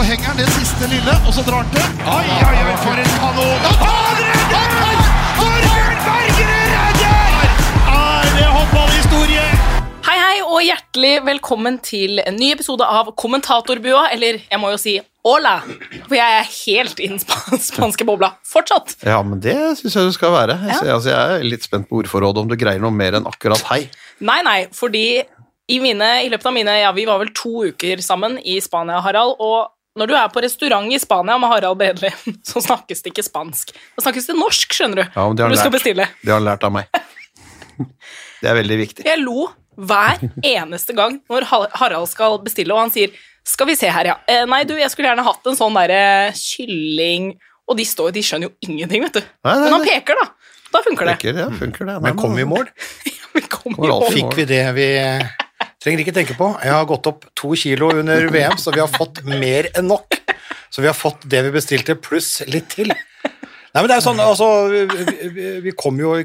så henger han det siste lille, og så drar han til. Oi, oi, oi, for en kanon! Han redder! Torbjørn Bergerud redder! Er det håndballhistorie? Hei, hei, og hjertelig velkommen til en ny episode av Kommentatorbua, eller jeg må jo si hola, for jeg er helt i den spanske bobla fortsatt. Ja, men det syns jeg du skal være. Jeg, Ja. altså, jeg er litt spent på ordforrådet, om du greier noe mer enn akkurat hei. Nei, nei, fordi i, mine, i løpet av mine, ja, vi var vel to uker sammen i Spania, Harald, og når du er på restaurant i Spania med Harald Bredli, så snakkes det ikke spansk. Da snakkes det norsk, skjønner du, Ja, det har når du skal lært. bestille. Det har han lært av meg. Det er veldig viktig. Jeg lo hver eneste gang når Harald skal bestille, og han sier skal vi se her, ja. Eh, nei, du, jeg skulle gjerne hatt en sånn derre kylling Og de står de skjønner jo ingenting, vet du. Nei, nei, Men han peker, da. Da funker det. Funker, ja, funker det. Men kom vi i mål? Vi kom i mål. Fikk vi det vi trenger ikke tenke på? Jeg har gått opp to kilo under VM, så vi har fått mer enn nok. Så vi har fått det vi bestilte, pluss litt til. Nei, men det er jo sånn, altså, vi, vi, kom jo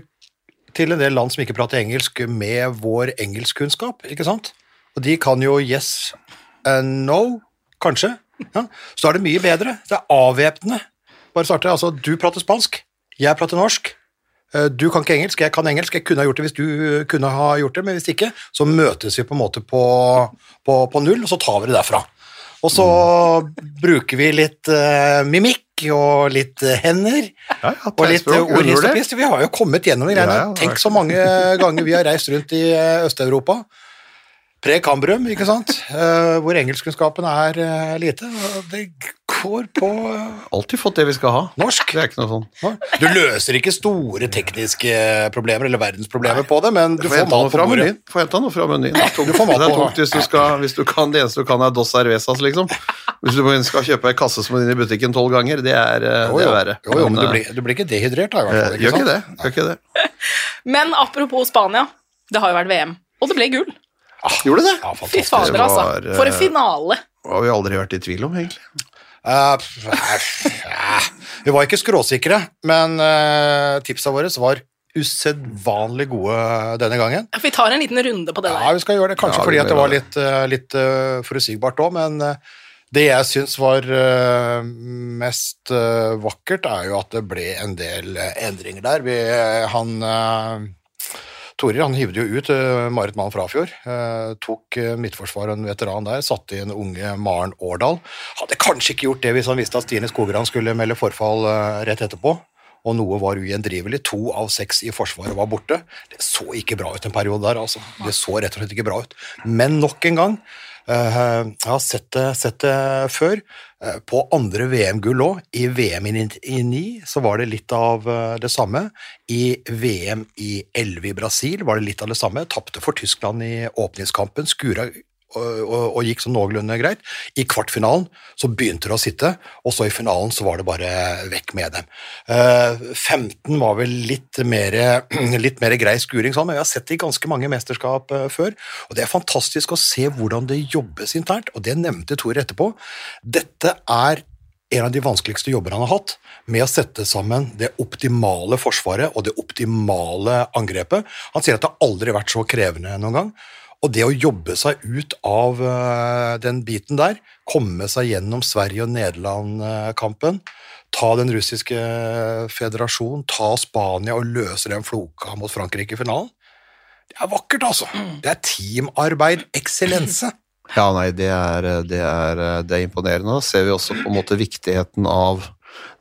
til en del land som ikke prater engelsk med vår engelskkunnskap, ikke sant? Og de kan jo yes and no, kanskje. Ja. Så da er det mye bedre. Det er avvæpnende. Bare starte, altså, du prater spansk, jeg prater norsk. Eh, Du kan ikke engelsk, jeg kan engelsk. Jeg kunne ha gjort det hvis du eh, kunne ha gjort det, men hvis ikke, så møtes vi på en måte på, på, på null, og så tar vi det derfra. Og så bruker vi litt uh, mimikk og litt uh, hender. Ja, ja, Og litt pist. Vi har jo kommet gjennom de greiene. Ja, Tenk så mange ganger vi har reist rundt i Øst-Europa. Pre-Cambrum, ikke sant? Hvor engelskkunnskapen er lite. Det går på eh, Alltid fått det vi skal ha. norsk. Det er ikke noe sånn. Du løser ikke store tekniske problemer eller verdensproblemer på det, men du Du får får mat på fra bordet. Får henta noe fra menyen. Det er tungt, Du får mat det er tungt hvis, du skal, hvis du kan det eneste du kan er dos cervezas, liksom. Hvis du skal kjøpe en kasse som er inne i butikken tolv ganger, det er, eh, Jo, det er verre. jo, jo, men du eh, blir, du blir ikke dehydrert da, i hvert eh, fall. Gjør ikke det. Gjør ikke det. Men apropos Spania, det har jo vært VM, og det ble gull. Gjorde det? Ja, Fy fader, altså. eh, For en finale. Det har vi aldri vært i tvil om, egentlig. Eh, eh, vi var ikke skråsikre, men uh, tipsa våre var usedvanlig gode denne gangen. Vi tar en liten runde på det der. Ja, vi skal gjøre det, kanskje Ja, fordi at det var litt, eh, litt eh, forutsigbart òg, men eh, det jeg syns var eh, mest eh, vakkert, er jo at det ble en del eh, endringer der. Vi, han Torir han hivde jo ut uh, Marit Mann Frafjord. eh, tok uh, midtforsvar en veteran der, satte inn unge Maren Årdal. Hadde kanskje ikke gjort det hvis han visste at Stine Skogran skulle melde forfall eh, rett etterpå. Og noe var ugjendrivelig. To av seks i Forsvaret var borte. Det så ikke bra ut en periode der, altså. Det så rett og slett ikke bra ut. Men nok en gang, eh, jeg har sett det, sett det før, eh, på andre VM-gull òg. I VM i 99 så var det litt av eh, det samme. I VM i 11 i Brasil var det litt av det samme. Tapte for Tyskland i åpningskampen. Skura og, og, gikk sånn noenlunde greit. I kvartfinalen så begynte det å sitte, og så i finalen så var det bare vekk med dem. Uh, 15 var vel litt mer, litt mer grei skuring, sånn, men vi har sett det i ganske mange mesterskap uh, før. Og det er fantastisk å se hvordan det jobbes internt, og det nevnte Tor etterpå. Dette er en av de vanskeligste jobber han har hatt, med å sette sammen det optimale forsvaret og det optimale angrepet. Han sier at det aldri har vært så krevende noen gang. Og det å jobbe seg ut av eh, den biten der, komme seg gjennom Sverige- og Nederland-kampen, ta den russiske federasjonen, ta Spania og løse den floka mot Frankrike i finalen, det er vakkert, altså. Det er teamarbeid eksellense. Ja, nei, det er, det er, det er imponerende. Da ser vi også på en måte viktigheten av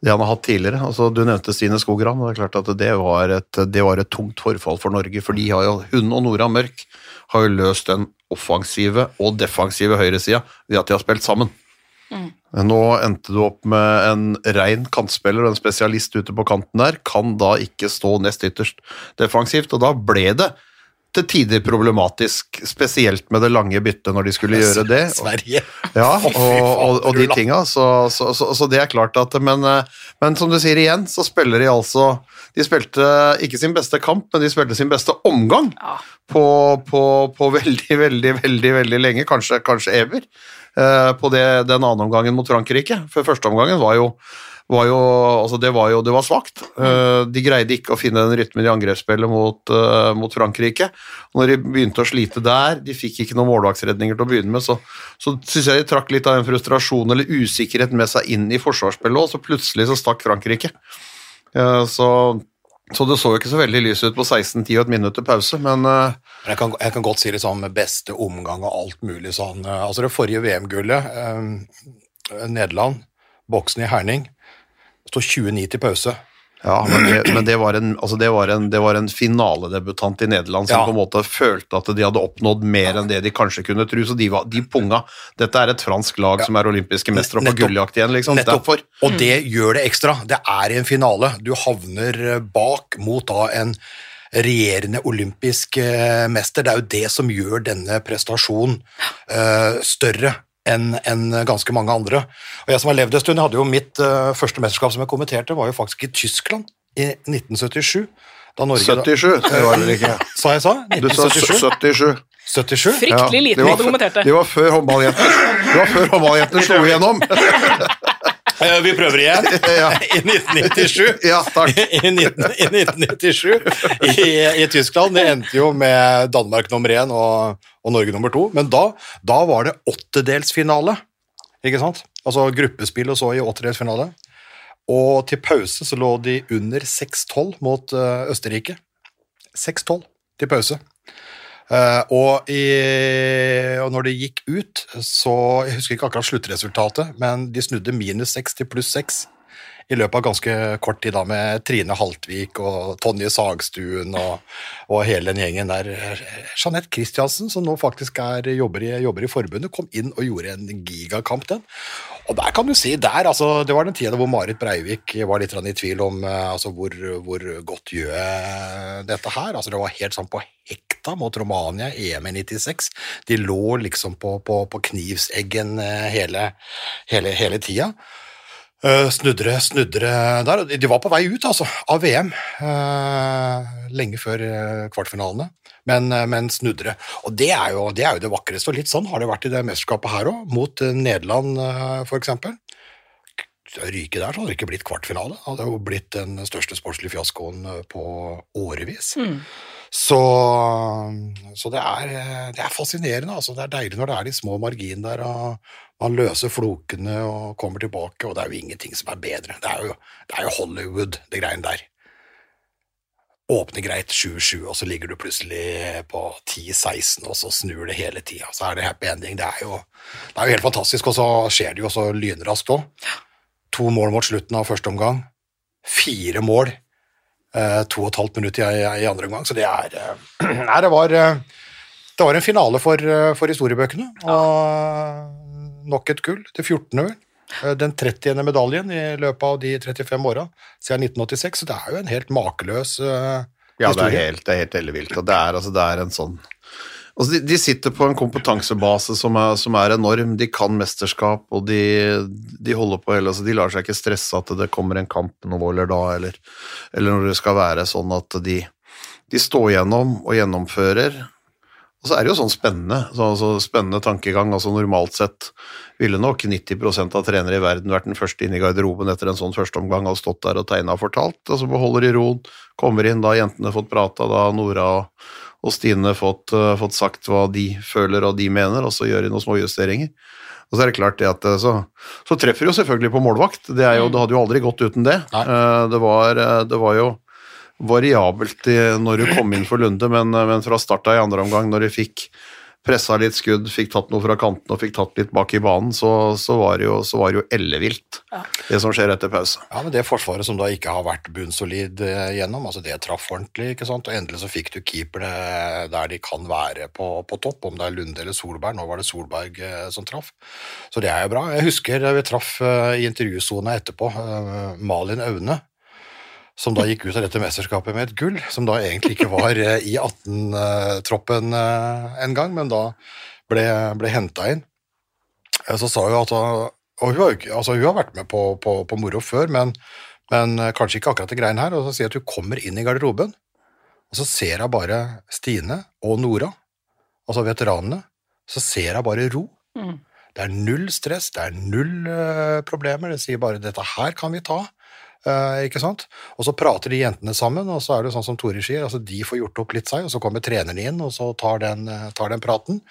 det han har hatt tidligere. Altså, du nevnte Stine Skogran, og det er klart at det var, et, det var et tungt forfall for Norge, for de har jo, hun og Nora Mørk har jo løst den offensive og defensive høyresida ved at de har spilt sammen. Nå endte du opp med en rein kantspiller og en spesialist ute på kanten der, kan da ikke stå nest ytterst defensivt, og da ble det til tider problematisk, spesielt med det lange byttet når de skulle gjøre det. Sverige. Ja, og, og, og de tinga, så, så, så, så det er klart at men, eh, men som du sier igjen, så spiller de altså De spilte ikke sin beste kamp, men de spilte sin beste omgang Ja. På, på, på veldig, veldig, veldig veldig lenge, kanskje, kanskje ever, eh, på det, den andre omgangen mot Frankrike. For første omgangen var jo, var jo, altså det var jo det var svakt. Eh, de greide ikke å finne den rytmen i angrepsspillet mot, eh, mot Frankrike. Når de begynte å slite der, de fikk ikke noen målvaktsredninger til å begynne med, så, så syns jeg de trakk litt av den frustrasjonen eller usikkerheten med seg inn i forsvarsspillet, og så plutselig så stakk Frankrike. Så, så det så jo ikke så veldig lys ut på 16-10 og et minutt til pause, men eh, Men jeg kan, jeg kan godt si litt sånn med beste omgang og alt mulig sånn. eh, Altså det forrige VM-gullet, eh, Nederland, boksen i Herning, står 29 til pause. Ja, men det, men det var en, altså det var en, det var en finaledebutant i Nederland som Ja. på en måte følte at de hadde oppnådd mer enn det de kanskje kunne tro, så de, var, de punga. Dette er et fransk lag som er olympiske mestere og på gulljakt igjen, liksom. Nettopp. Derfor. Og det gjør det ekstra. Det er i en finale. Du havner eh, bak mot da en regjerende olympisk eh, mester. Det er jo det som gjør denne prestasjonen uh, større enn en ganske mange andre. Og Jeg som har levd en stund, jeg hadde jo mitt uh, første mesterskap som jeg kommenterte, var jo faktisk i Tyskland i 1977. Da Norge 77, det var det ikke. Sa jeg sa? Du sa 77. 77? Fryktelig Ja, lite det hva du kommenterte. Det var før håndballjentene Det var før håndballjentene slo igjennom. Eh, Vi prøver igjen. Ja. I 1997. Ja, takk. I, 19, I 1997 i, i Tyskland. Det endte jo med Danmark nummer én og, og Norge nummer to. Men da, da var det åttedelsfinale, ikke sant? Altså gruppespill og så i åttedelsfinale. Og til pause så lå de under 6-12 mot eh, Østerrike. 6-12 til pause. Uh, og, i, og når det gikk ut, så Jeg husker ikke akkurat sluttresultatet, men de snudde minus 6 til pluss 6 i løpet av ganske kort tid, da, med Trine Haltvik og Tonje Sagstuen og, og hele den gjengen der. Jeanette Christiansen, som nå faktisk er, jobber, i, jobber i forbundet, kom inn og gjorde en gigakamp, den. Og der kan du si, der, altså, Det var den tida hvor Marit Breivik var litt i tvil om eh, altså, hvor, hvor godt gjør dette her. Altså, det var helt sånn på hekta mot Romania, EM i 96. De lå liksom på, på, på knivseggen eh, hele, hele, hele tida. Uh, snudre, snudre der. de- var på vei ut, altså, av VM. eh, lenge før eh, kvartfinalene, men, eh, men snudre. Og det er, jo, det er jo det vakreste, og litt sånn har det vært i det mesterskapet her òg, mot eh, Nederland f.eks. Ryke der, så hadde det ikke blitt kvartfinale. Det hadde jo blitt den største sportslige fiaskoen eh, på årevis. Så, så det, er, eh, det er fascinerende. Altså. Det er deilig når det er de små marginene der, og man løser flokene og kommer tilbake, og det er jo ingenting som er bedre. Det er jo, det er jo Hollywood, det greiene der. Åpner greit 7-7, og så ligger du plutselig på 10-16, og så snur det hele tida. Så er det happy ending. Det er jo, det er jo helt fantastisk, og så skjer det jo så lynraskt òg. To mål mot slutten av første omgang. Fire mål eh, to og et halvt minutt i, i andre omgang, så det er eh, Nei, det var eh, Det var en finale for, for historiebøkene, og nok et gull. Det 14. vel. Eh, Den 30. medaljen i løpet av de 35 åra siden 1986, så det er jo en helt makeløs uh, Ja, det historie. helt, det er helt ellevilt. Og det er, altså, det er en sånn altså, de, de sitter på en kompetansebase som er, som er enorm. De kan mesterskap, og de, de holder på hele altså, De lar seg ikke stresse at det kommer en kamp nå eller da, eller, eller når det skal være sånn at de, de står gjennom og gjennomfører. Og så er det jo sånn spennende, så, altså, spennende tankegang. altså Normalt sett ville nok 90% av trenere i verden vært den første inn i garderoben etter en sånn førsteomgang og stått der og tegna og fortalt. Og så beholder de roen, kommer inn, da jentene fått prata, da Nora og, og Stine fått, uh, fått sagt hva de føler og de mener, og så gjør de noen småjusteringer. Og så er det klart det at eh, så, så treffer de jo selvfølgelig på målvakt. Det, er jo, det hadde jo aldri gått uten det. Eh, Det var, uh, det var jo variabelt i, når du kom inn for Lunde, men, men fra starta i andre omgang, når de fikk pressa litt skudd, fikk tatt noe fra kanten og fikk tatt litt bak i banen, så, så var det jo, så var det jo ellevilt, det som skjer etter pause. Ja, men det forsvaret som da ikke har vært bunnsolid eh, gjennom, altså det traff ordentlig, ikke sant, og endelig så fikk du keeperne der de kan være på, på topp, om det er Lunde eller Solberg, nå var det Solberg eh, som traff, så det er jo bra. Jeg husker vi traff eh, i intervjusona etterpå, eh, Malin Aune, som da gikk ut av dette mesterskapet med et gull, som da egentlig ikke var eh, i 18-troppen en gang, men da ble, ble henta inn. Eh, Så sa hun at og hun har, altså hun har vært med på, på, på moro før, men, men eh, kanskje ikke akkurat det greiene her. Og så sier hun at hun kommer inn i garderoben, og så ser hun bare Stine og Nora, altså veteranene. Så ser hun bare ro. Mm. Det er null stress, det er null eh, problemer. Det sier bare 'dette her kan vi ta'. Eh, ikke sant? Og så prater de jentene sammen, og så er det sånn som Tore sier, altså de får gjort opp litt seg, og så kommer trenerne inn, og så tar den, eh, tar den praten.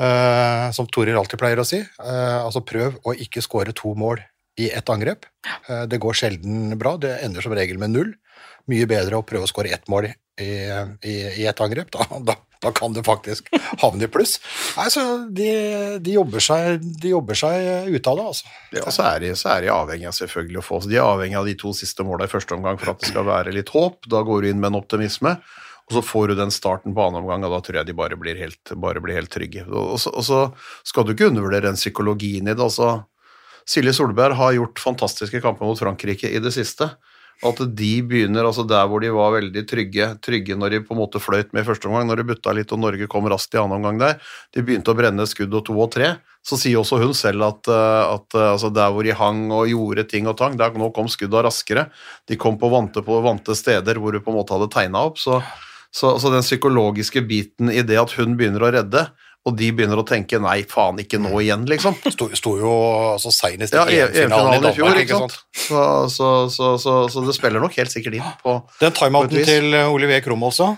Uh, som Torer alltid pleier å si. uh, altså prøv å ikke skåre to mål i ett angrep. Det går sjelden bra, det ender som regel med null. Mye bedre å prøve å skåre ett mål i, i, i ett angrep. Da, da, da kan det faktisk havne i pluss. Nei, så de, de, jobber seg, de jobber seg ut av det, altså. Ja, så er, de, så er de avhengig av selvfølgelig å få så De er avhengig av de to siste måla i første omgang for at det skal være litt håp. Da går du inn med en optimisme, og så får du den starten på annen omgang, og da tror jeg de bare blir helt, bare blir helt trygge. Og så, og så skal du ikke undervurdere den psykologien i det. altså Silje Solberg har gjort fantastiske kamper mot Frankrike i det siste. At de begynner altså der hvor de var veldig trygge, trygge når de på en måte fløyt med i første omgang, når de butta litt og Norge kom raskt i annen omgang der, de begynte å brenne skudd og to og tre, så sier også hun selv at, eh, at altså der hvor de hang og gjorde ting og tang, der nå kom skudda raskere. De kom på vante, på vante steder hvor du på en måte hadde tegna opp. Så, så, så den psykologiske biten i det at hun begynner å redde, og de begynner å tenke 'nei, faen, ikke nå igjen', liksom. Sto, sto jo altså, senest Ja, i EM-finalen i EM-finalen i fjor, ikke sant. Så, så, så, så, så det spiller nok helt sikkert inn på Den timeouten til eh, Olivier Krum også.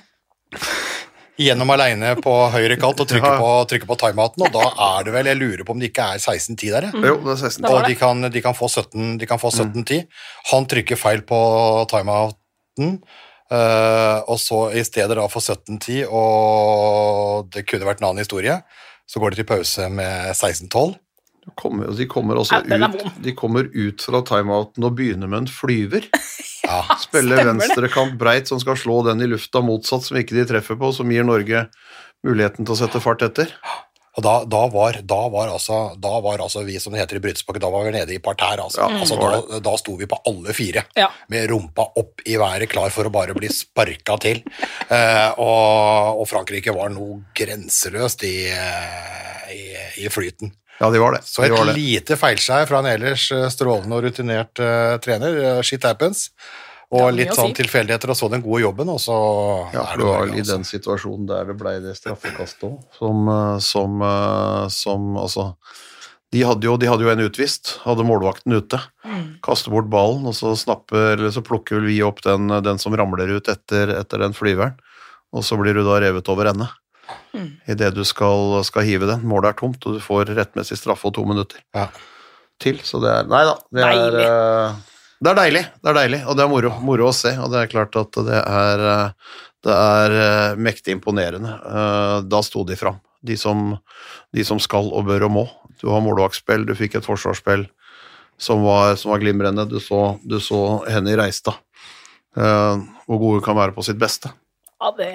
Gjennom aleine på høyre kant og trykker, Ja. på, trykke på timeouten, og da er det vel Jeg lurer på om det ikke er 16-10 der, mm. Jo, det er 16. Det var Og de kan, de kan få 17 de kan få 17-10. Han trykker feil på timeouten, og så i stedet da for 17-10, og det kunne vært en annen historie, så går de til pause med 16-12. Kommer, de, kommer også Ja, ut, de kommer ut fra timeouten og begynner med en flyver. Ja. Spiller venstrekant breit som skal slå den i lufta motsatt, som ikke de treffer på, som gir Norge muligheten til å sette fart etter. Og da, da, var, da, var altså, da var altså vi, som det heter i brytespråket, da var vi nede i parterre. Altså. Ja, altså, da, da sto vi på alle fire, Ja. med rumpa opp i været, klar for å bare bli sparka til. Eh, og, og Frankrike var noe grenseløst i, eh, i, i flyten. Ja, de var det. Så de et var det. lite feilskjær fra en ellers eh, strålende og rutinert uh, trener. Shit happens. Og litt sånn si. tilfeldigheter, og så den gode jobben, og så Ja, er det var vel i altså. den situasjonen der det ble det straffekastet òg, som, eh, som, eh, som Altså, de hadde, jo, de hadde jo en utvist, hadde målvakten ute. Kaster bort ballen, og så snapper, eller så plukker vel vi opp den, den som ramler ut etter, etter den flyveren, og så blir du da revet over ende. Mm. Idet du skal, skal hive den. Målet er tomt, og du får rettmessig straffe og to minutter Ja. til. Så det er Nei da. Det er, Deilig. Det er deilig, det er deilig, og det er moro, moro å se. Og det er klart at det er, eh, det er eh, mektig imponerende. Eh, Da sto de fram, de som, de som skal og bør og må. Du har målvaktspill, du fikk et forsvarsspill som var, som var glimrende. Du så, du så Henny Reistad, eh, hvor gode hun kan være på sitt beste. Ja, det...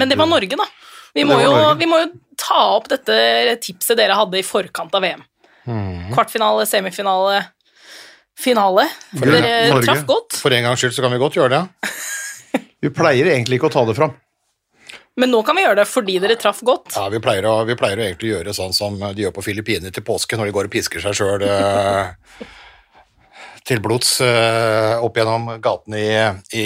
Men det var Norge, da. Vi må, jo, Norge. vi må jo ta opp dette tipset dere hadde i forkant av VM. Mhm. Kvartfinale, semifinale, finale. For dere Norge. traff godt. For en gangs skyld så kan vi godt gjøre det. Vi pleier egentlig ikke å ta det fram. Men nå kan vi gjøre det fordi dere traff godt. Ja, vi pleier, å, vi pleier å egentlig gjøre sånn som de gjør på Filippinene til påske, når de går og pisker seg sjøl til blods eh, opp gjennom gatene i, i,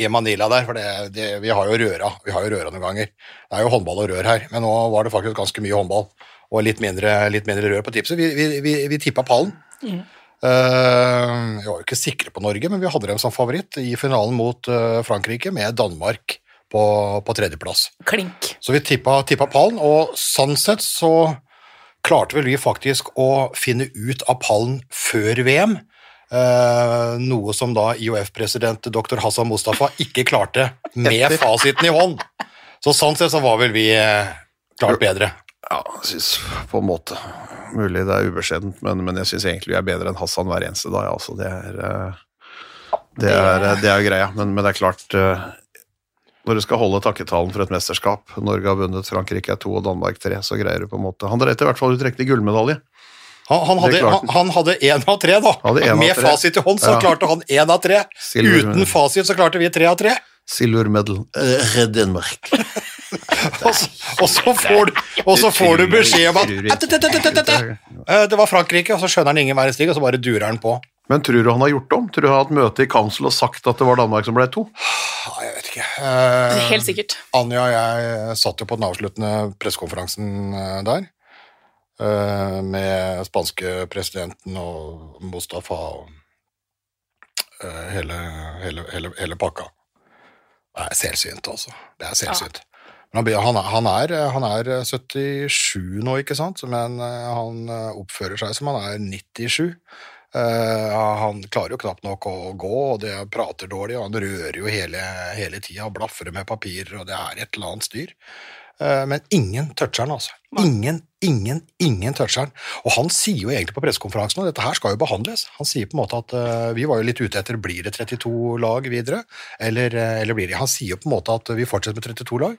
i Manila der. For det, det, vi har jo røra vi har jo røra noen ganger. Det er jo håndball og rør her, men nå var det faktisk ganske mye håndball og litt mindre, litt mindre rør på tipset. Vi, vi, vi, vi tippa pallen. Eh, vi var jo ikke sikre på Norge, men vi hadde dem som favoritt i finalen mot eh, Frankrike, med Danmark på, på tredjeplass. Klink. Så vi tippa, tippa pallen, og sånn sett så klarte vel vi faktisk å finne ut av pallen før VM. Eh, noe som da IOF-president dr. Hassan Mustafa ikke klarte med fasiten i hånd. Så sånn sett så var vel vi eh, klart bedre. Ja, jeg syns på en måte Mulig det er ubeskjedent, men, men jeg syns egentlig vi er bedre enn Hassan hver eneste dag. Altså, det, er, eh, det, er, det er greia, men, men det er klart eh, Når du skal holde takketalen for et mesterskap Norge har vunnet, Frankrike er to og Danmark tre, så greier du på en måte Han dreit i hvert fall ut riktig gullmedalje. Han, han, hadde, han, han hadde én av tre, da. En av Med tre. fasit i hånd så Ja. klarte han én av tre. Silver- Uten fasit så klarte vi tre av tre. Silver medal. Uh, Danmark. Og så, og så får du, og så får du beskjed om at «At, at, at, at, at, at, at, eh, Det var Frankrike, og så skjønner han ingen verdens ting, og så bare durer han på. Men tror du han har gjort om? Tror du han har hatt møte i council og sagt at det var Danmark som ble to? Ja, jeg vet ikke. Eh, Helt sikkert. Anja og jeg satt jo på den avsluttende pressekonferansen eh, der. eh, med spanske presidenten og Mustafa og eh, hele, hele, hele, hele pakka. Det er selvsynt, altså. Det er selvsynt. Men han, han, er, han, er, han er 77 nå, ikke sant? Men eh, han eh, oppfører seg som han er 97. Uh, han klarer jo knapt nok å gå, og det prater dårlig, og han rører jo hele, hele tida og blafrer med papirer, og det er et eller annet styr. Eh, men ingen toucher han, altså. Ingen, ingen, ingen toucher han. Og han sier jo egentlig på pressekonferansen, og dette her skal jo behandles, han sier på en måte at uh, vi var jo litt ute etter blir det 32 lag videre, eller, eh, eller blir det Han sier jo på en måte at vi fortsetter med 32 lag.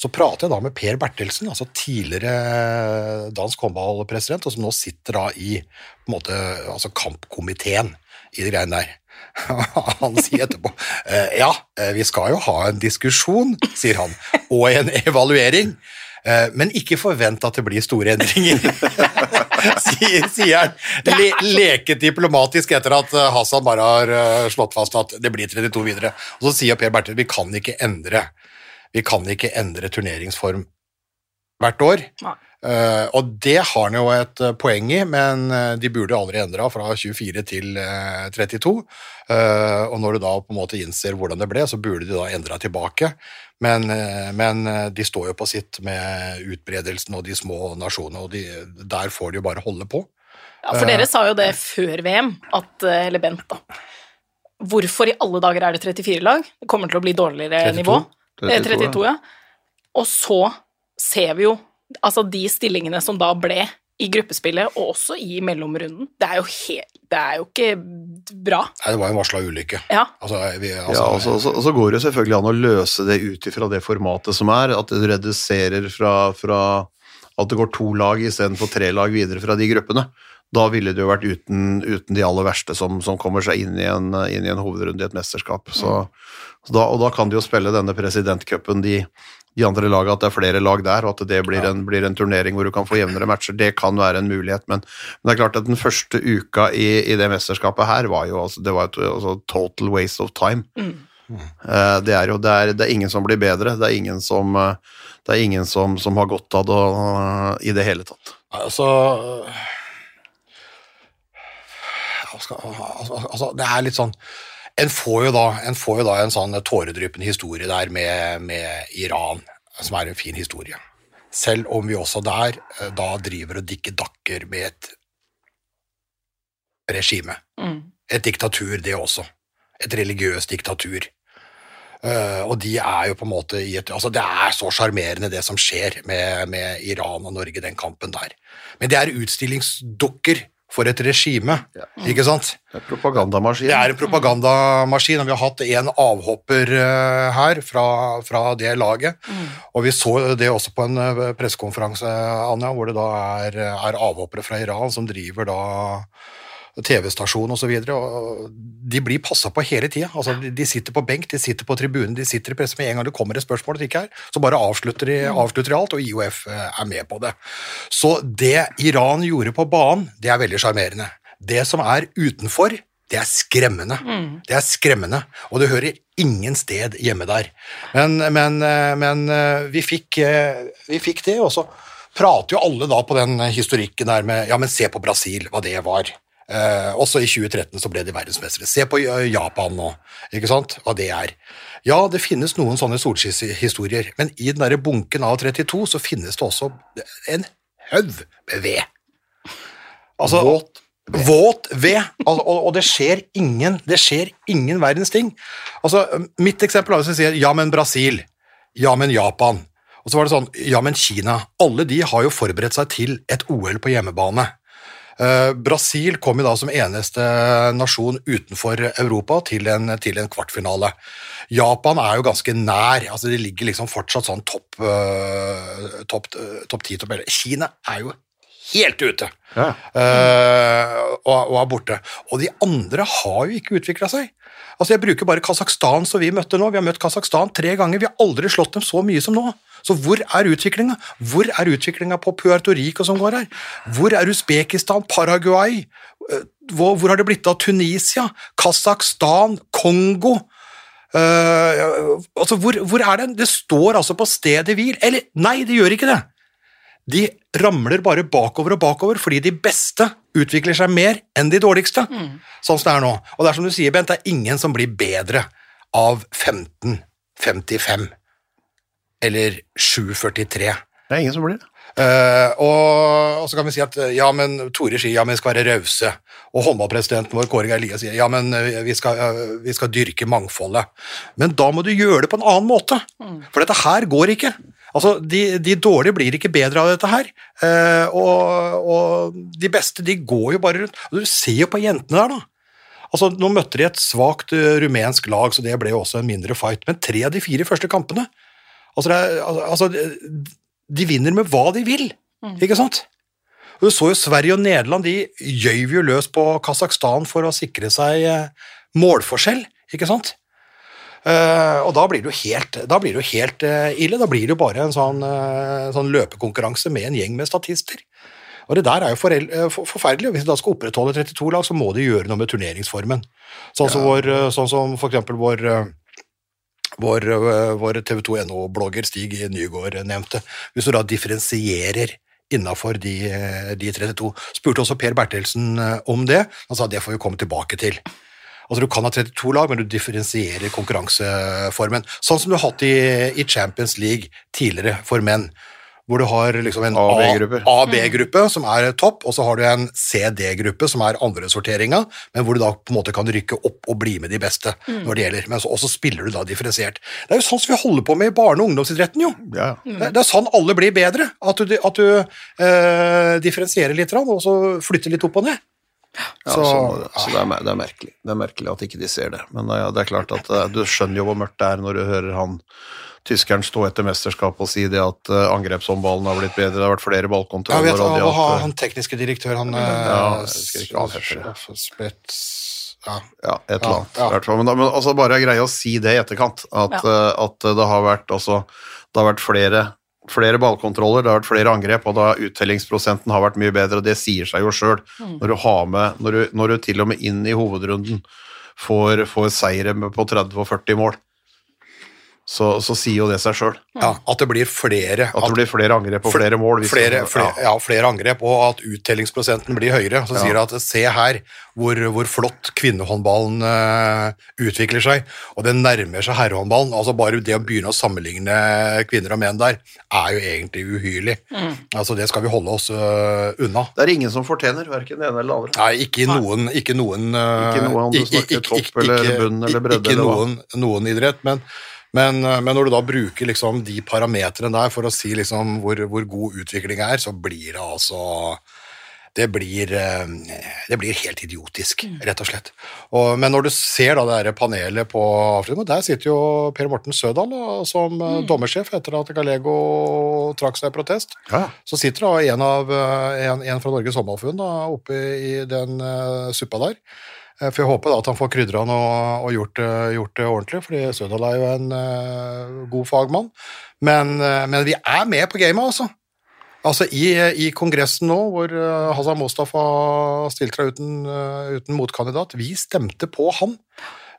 Så prater jeg da med Per Bertelsen, altså tidligere dansk håndballpresident, og som nå sitter da i på en måte, altså kampkomiteen i de greiene der. Han sier etterpå «Eh, ja, eh, vi skal jo ha en diskusjon, sier han, og en evaluering, eh, men ikke forvent at det blir store endringer. sier, han. Le, leket diplomatisk etter at Hassan bare har slått fast at det blir 32 videre. Og så sier Per Bertil vi kan ikke endre vi kan ikke endre turneringsform hvert år. Nei. Eh, og det har han jo et eh, poeng i, men eh, de burde aldri endra fra 24 til eh, 32. Eh, og når du da på en måte innser hvordan det ble, så burde de da endra tilbake. Men, men de står jo på sitt med utbredelsen og de små nasjonene, og de, der får de jo bare holde på. Ja, for dere sa jo det før VM, at, eller Bent, da. Hvorfor i alle dager er det 34 lag? Det kommer til å bli dårligere 32. nivå. Eh, 32, 32, ja. Og så ser vi jo altså de stillingene som da ble i gruppespillet, og også i mellomrunden. Det er jo, helt, det er jo ikke bra. Nei, det var en varsla ulykke. Ja. Altså, vi, Ja, altså, og så, og så- og så går det selvfølgelig an å løse det ut ifra det formatet som er, at du reduserer fra, fra at det går to lag istedenfor tre lag videre fra de gruppene. Da ville det jo vært uten, uten de aller verste som, som kommer seg inn i, en, inn i en hovedrunde i et mesterskap. Så, så da, og da kan de jo spille denne presidentcupen, de, de andre lagene, at det er flere lag der, og at det blir, en, blir en turnering hvor du kan få jevnere matcher. Det kan være en mulighet, men, men det er klart at den første uka i, i det mesterskapet her var jo altså, det var et altså, total waste of time. Eh, Det er jo det er, det er ingen som blir bedre, det er ingen som, eh, det er ingen som, som har godt av det uh, i det hele tatt. Altså altså, altså, Det er litt sånn En får jo da en, får jo da en sånn tåredryppende historie der med, med Iran, som er en fin historie. Selv om vi også der eh, da driver og dikker dakker med et regime. Mm. Et diktatur, det også. Et religiøst diktatur. Uh, og de er jo på en måte i et Altså, det er så sjarmerende, det som skjer med, med Iran og Norge, den kampen der. Men det er utstillingsdukker for et regime, ikke sant? Det er propagandamaskin. Det er en propagandamaskin, og vi har hatt en avhopper eh, her fra, fra det laget. Og vi så det også på en eh, pressekonferanse, Anja, hvor det da er, er avhoppere fra Iran som driver da TV-stasjon osv. De blir passa på hele tida. Altså, de- sitter på benk, de sitter på tribunen, de sitter i presse. Med en gang det kommer et spørsmål det ikke er, så bare avslutter de, avslutter de alt, og IOF eh, er med på det. Så det Iran gjorde på banen, det er veldig sjarmerende. Det som er utenfor, det er skremmende. Det er skremmende, og det hører ingen sted hjemme der. Men, men, eh, men eh, vi, fikk, vi fikk det, og så prater jo alle da på den historikken der med Ja, men se på Brasil, hva det var. Eh, også i 2013 så ble de verdensmestere. Se på eh, Japan nå, ikke sant, hva det er. Ja, det finnes noen sånne solskinnshistorier, men i den der bunken av 32 så finnes det også en haug med ved. Altså, Våt Våt ved, altså, og, og det skjer ingen det skjer ingen verdens ting. Altså, mitt eksempel er hvis jeg sier ja, men Brasil, ja, men Japan, og så var det sånn ja, men Kina. Alle de har jo forberedt seg til et OL på hjemmebane. Eh, Brasil kom jo da som eneste nasjon utenfor Europa til en, til en kvartfinale. Japan er jo ganske nær, altså de ligger liksom fortsatt sånn topp uh, topp top 10, topp 11. Kina er jo helt ute Ja. uh, og, og er borte. Og de andre har jo ikke utvikla seg. Altså Jeg bruker bare Kasakhstan som vi møtte nå. Vi har møtt Kasakhstan tre ganger. Vi har aldri slått dem så mye som nå. Så hvor er utviklinga? Hvor er utviklinga på Puerto Rico som går her? Hvor er Usbekistan, Paraguay? Eh, Hvor, hvor har det blitt av Tunisia? Kasakhstan? Kongo? Uh, altså, hvor, hvor er den? Det står altså på stedet hvil. Eller, nei, det gjør ikke det. de ramler bare bakover og bakover, fordi de beste utvikler seg mer enn de dårligste. Sånn som det er nå. Og det er som du sier, Bent, det er ingen som blir bedre av 15.55 eller 7.43. Det er ingen som blir det. Uh, og, og så kan vi si at eh, ja, men Tore sier ja, men vi skal være rause. Og håndballpresidenten vår Kåre Geir Lie sier ja, men eh, vi skal, vi skal dyrke mangfoldet. Men da må du gjøre det på en annen måte. For dette her går ikke. Altså, de, de dårlige blir ikke bedre av dette her. Uh, og, og de beste, de går jo bare rundt. Og du ser jo på jentene der, da. Altså, Nå møtte de et svakt rumensk lag, så det ble jo også en mindre fight. Men tre av de fire første kampene Altså, det er, altså de- vinner med hva de vil, ikke sant? Og Du så jo Sverige og Nederland, de gjøv jo løs på Kasakhstan for å sikre seg eh, målforskjell, ikke sant? Uh, og da blir det jo helt, da blir det jo helt uh, ille. Da blir det jo bare en sånn, uh, sånn løpekonkurranse med en gjeng med statister. Og det der er jo for, forferdelig. og Hvis de da skal opprettholde 32 lag, så må de gjøre noe med turneringsformen. Sånn som, vår, eh, sånn som for eksempel vår vår, øh, vår TV 2.no-blogger Stig Nygaard nevnte, hvis du da differensierer innafor de, øh, de 32. Spurte også Per Bertelsen øh, om det. Han sa det får vi komme tilbake til. Altså Du kan ha 32 lag, men du differensierer konkurranseformen. Sånn som du har hatt i, i Champions League tidligere for menn. Hvor du har liksom en A-B-gruppe som er topp, og så har du en C-D-gruppe som er andresorteringa, men hvor du da på en måte kan rykke opp og bli med de beste når det gjelder. Men så, og så spiller du da differensiert. Det er jo sånn som vi holder på med i barne- og ungdomsidretten, jo. Ja. Det, det er sånn alle blir bedre. At du, at du eh, differensierer litt, og så flytter litt opp og ned. Ja, Så- så, så, det, er, det er merkelig. Det er merkelig at ikke de ser det. Men ja, det er klart at eh, du skjønner jo hvor mørkt det er når du hører han tyskeren stå etter mesterskapet og si det at uh, angrepshåndballen har blitt bedre, det har vært flere Jeg ballkontroller vet, og de hva har har han tekniske direktør, han Ja, eh, jeg hva han ja. Ja, et eller annet. ja. ja. Men, da, men altså bare greie å si det i etterkant, at, Ja. eh, at det har vært, altså, det har vært flere, flere ballkontroller, det har vært flere angrep, og da uttellingsprosenten har vært mye bedre, og det sier seg jo sjøl. Når, du har med- når, du- når du til og med inn i hovedrunden får, får seire på 30 og 40 mål, så, så sier jo det seg sjøl. ja, at det blir flere. At det blir flere angrep og flere mål. hvis flere, flere, ja, flere angrep, og at uttellingsprosenten blir høyere. Så sier det at se her hvor, hvor flott kvinnehåndballen uh, utvikler seg, og det nærmer seg herrehåndballen. Altså Bare det å begynne å sammenligne kvinner og menn der, er jo egentlig uhyrlig. Altså Det skal vi holde oss uh, unna. Det er ingen som fortjener, verken det ene eller det andre. Nei, ikke noen Ikke noen uh, Ikke noen du snakker ikke- topp ikke- eller bunn eller bredde Ikke eller hva. noen, noen idrett, men, men, eh, men når du da bruker liksom de parametrene der for å si liksom hvor, hvor god utvikling er, så blir det altså det blir, eh, det blir helt idiotisk, rett og slett. Og, men når du ser da det der panelet på Afrika, der sitter jo Per Morten Sødal da, som mm. dommersjef etter at Galego trakk seg i protest. Ja. Så sitter da en, av, eh, en, en fra Norges Håndballforbund oppe i den uh, suppa der. Eh, For jeg håper da at han får krydra den og, gjort, gjort det ordentlig, fordi Sødal er jo en uh, god fagmann. Men, uh, men vi er med på gamet, altså. Altså i, I kongressen nå, hvor uh, Hassan Mostafa stilte seg uten, uten motkandidat, vi stemte på han.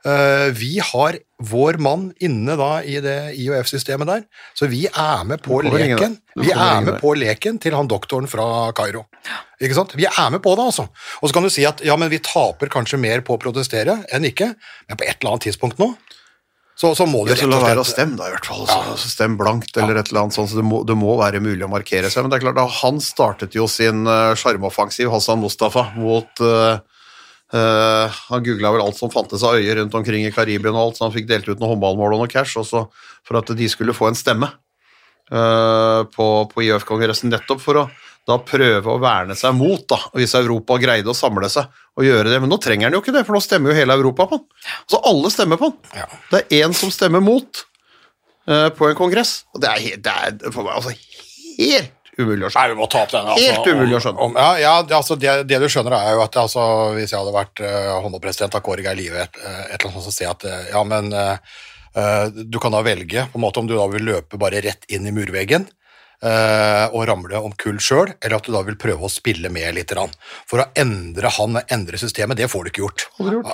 Eh, vi har vår mann inne da i det IOF-systemet der, så vi er med på Du leken. Vi er med på leken til han doktoren fra Kairo. Ikke sant? Vi er med på det, altså. Og så kan du si at ja, men vi taper kanskje mer på å protestere enn ikke, men på et eller annet tidspunkt nå, så, så må Ja, det så la være å stemme, da, i hvert fall. Ja. så stem blankt, eller et eller annet sånt. Så det må, det må være mulig å markere seg. Men det er klart, da, han startet jo sin uh, Hassan Mustafa, mot uh, uh, Han googla vel alt som fantes av øyer rundt omkring i Karibia og alt, så han fikk delt ut noen håndballmål og noe cash, også for at de skulle få en stemme uh, på, på IF-kongressen, nettopp for å da prøve å verne seg mot, da, hvis Europa greide å samle seg og gjøre det. Men nå trenger han jo ikke det, for nå stemmer jo hele Europa på han. Så alle stemmer på han. Ja. Det er én som stemmer mot uh, på en kongress. Og det er, helt, det er for meg altså helt umulig å skjønne. Nei, vi må ta opp den. Helt umulig å skjønne. Om, ja, ja, altså, det, det du skjønner er jo at altså, hvis jeg hadde vært uh, håndballpresident av Kåre Geir Live, et, eh, et eller annet sånt, så sier jeg at eh, ja, men eh, eh, du kan da velge på en måte om du da vil løpe bare rett inn i murveggen eh, og ramle om kull sjøl, eller at du da vil prøve å spille med litt. For å endre han, endre systemet, det får du ikke gjort.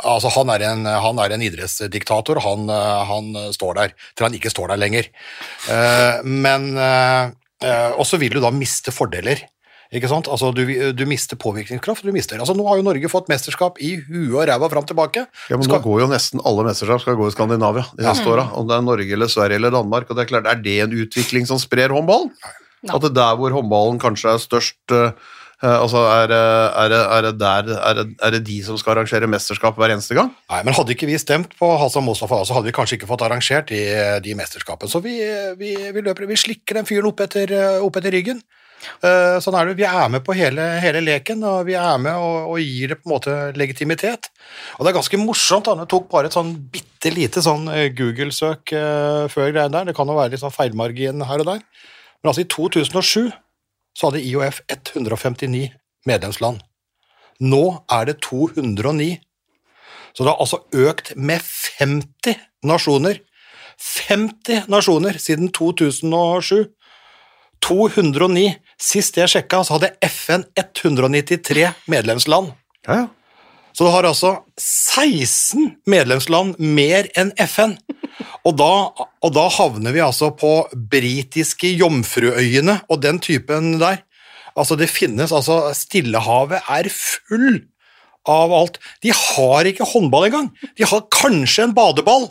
Altså, han, er en, han er en idrettsdiktator, han, eh, han står der til han ikke står der lenger. Eh, men, eh, eh, og så vil du da miste fordeler. Ikke sant? Altså, du, du mister påvirkningskraft. Du mister. Altså, nå har jo Norge fått mesterskap i huet og ræva fram tilbake. Ja, men Skal- Nå går jo nesten alle mesterskap skal gå i Skandinavia de neste åra. Om det er Norge eller Sverige eller Danmark. og det Er klart, er det en utvikling som sprer håndballen? At det der hvor håndballen kanskje er størst eh, eh, altså er, er, er, det der, er, det, de som skal arrangere mesterskap hver eneste gang? Nei, men Hadde ikke vi stemt på Hassan Mustafa, så hadde vi kanskje ikke fått arrangert de, de mesterskapene. Så vi, vi, vi løper, vi slikker den fyren opp etter, opp etter ryggen. Eh, sånn er det. Vi er med på hele, hele leken, og vi er med og, og gir det på en måte legitimitet. Og det er ganske morsomt. Jeg tok bare et sånn bitte lite sånn eh, Google-søk eh, før greien der. Det kan jo være litt sånn feilmargin her og der. Men altså i 2007 så hadde IOF 159 medlemsland. Nå er det 209. Så det har altså økt med 50 nasjoner. 50 nasjoner siden 2007. 209. Sist jeg sjekka, så hadde FN 193 medlemsland. Ja, ja. Så det har altså 16 medlemsland mer enn FN. Og da, og da havner vi altså på britiske Jomfruøyene og den typen der. Altså Det finnes altså Stillehavet er full av alt. De har ikke håndball engang. De har kanskje en badeball.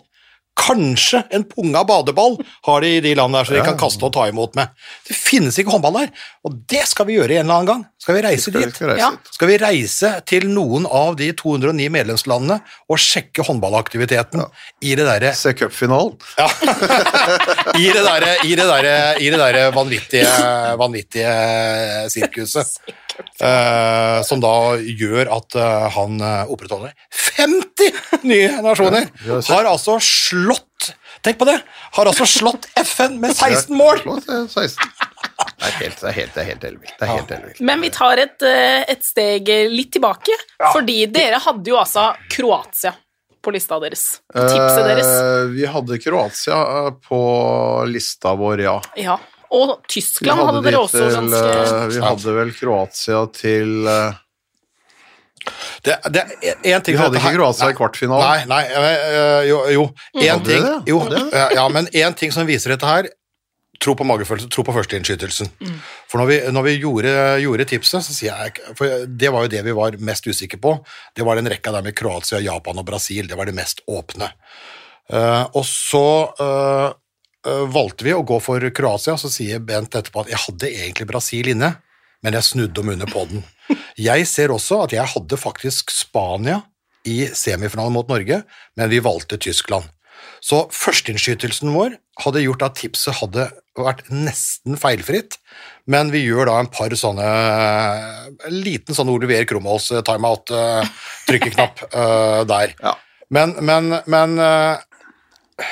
Kanskje en punga badeball har de i de landene der, så de kan kaste og ta imot med. Det finnes ikke håndball der, og det skal vi gjøre en eller annen gang. Skal vi reise Skal, dit? skal reise Ja. dit. skal vi reise til noen av de 209 medlemslandene og sjekke håndballaktiviteten i det derre Se cupfinalen. ja. I det derre der, der, derre i det derre vanvittige, vanvittige sirkuset. eh, som da gjør at eh, han eh, opprettholder 50 nye nasjoner! har altså slått Tenk på det! Har altså slått FN med 16 mål! Det er 16. Det er helt, det er helt, det er helt elvilt. Det er helt elvilt. Men vi tar et, eh, et steg litt tilbake, fordi dere hadde jo altså Kroatia på lista deres. På tipset deres. Eh, vi hadde Kroatia eh, på lista vår, ja. Ja. Og Tyskland hadde hadde dere også til, ganske eh, Vi hadde vel Kroatia til eh, Det, det en ting Vi hadde ikke Kroatia i kvartfinalen. Nei, nei, øh, jo, jo. En Hadde ting, det? jo ja, ja, men en ting som viser dette her, tro på magefølelse, tro på førsteinnskytelsen. For når vi, når vi gjorde, gjorde tipset, så sier jeg For det var jo det vi var mest usikre på. Det var den rekka der med Kroatia, Japan og Brasil. Det var det mest åpne. Uh, og så eh, eh, valgte vi å gå for Kroatia, så sier Bent etterpå at jeg hadde egentlig Brasil inne, men jeg snudde om under på den. Jeg ser også at jeg hadde faktisk Spania i semifinalen mot Norge, men vi valgte Tyskland. Så førsteinnskytelsen vår hadde gjort at tipset hadde vært nesten feilfritt, men vi gjør da en par sånne En liten sånn Olivier Kromholz eh, timeout-trykkeknapp eh, der. Ja. Men, men, men eh,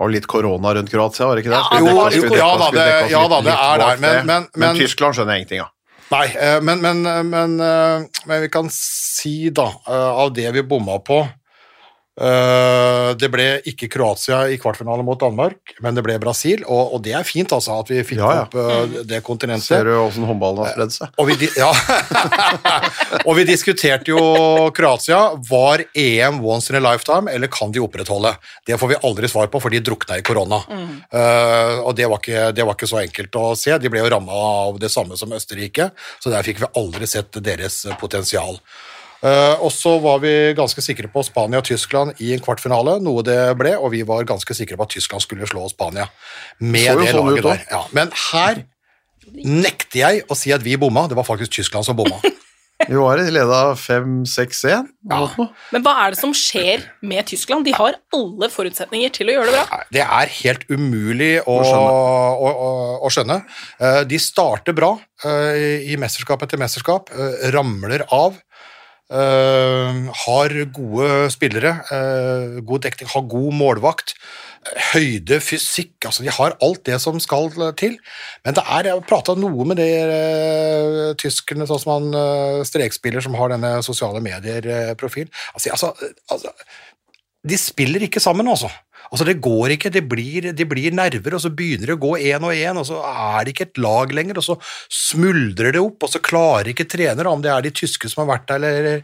Og litt korona rundt Kroatia, var det ikke det? Ja, jo, det var korona. skulle dekke oss Ja da, det er der, men- det. men- men- Tyskland skjønner jeg ingenting av. Nei, eh, men, men, men, eh, men vi kan si da, eh, av det vi bomma på Det ble ikke Kroatia i kvartfinale mot Danmark, men det ble Brasil, og, og det er fint altså at vi fikk Ja, ja. opp eh, det kontinentet. Ser du åssen håndballen har spredd seg? Og vi, ja. og vi diskuterte jo Kroatia. Var EM once in a lifetime, eller kan de opprettholde? Det får vi aldri svar på, for de drukna i korona. Eh, og det var, ikke, det var ikke så enkelt å se. De ble jo ramma av det samme som Østerrike, så der fikk vi aldri sett deres potensial. Eh, og så var vi ganske sikre på Spania og Tyskland i en kvartfinale, noe det ble, og vi var ganske sikre på at Tyskland skulle slå Spania med Så det sånn laget ut der. Ja, men her nekter jeg å si at vi bomma, det var faktisk Tyskland som bomma. Vi var i leda 5-6-1. Ja. Men hva er det som skjer med Tyskland? De har alle forutsetninger til å gjøre det bra. Det er helt umulig å, Å skjønne. å, å skjønne. Eh, De starter bra eh, i mesterskap etter mesterskap, ramler av. eh, har gode spillere, eh, god dekning, har god målvakt. Høyde, fysikk altså De har alt det som skal til. Men det er, jeg har prata noe med de uh, tyskerne, sånn som han uh, strekspiller som har denne sosiale medier-profilen Altså, altså, altså, de spiller ikke sammen, altså. Altså, Det går ikke, det blir, det blir nerver, og så begynner det å gå én og én, og så er det ikke et lag lenger, og så smuldrer det opp, og så klarer ikke trenere, om det er de tyske som har vært der, eller,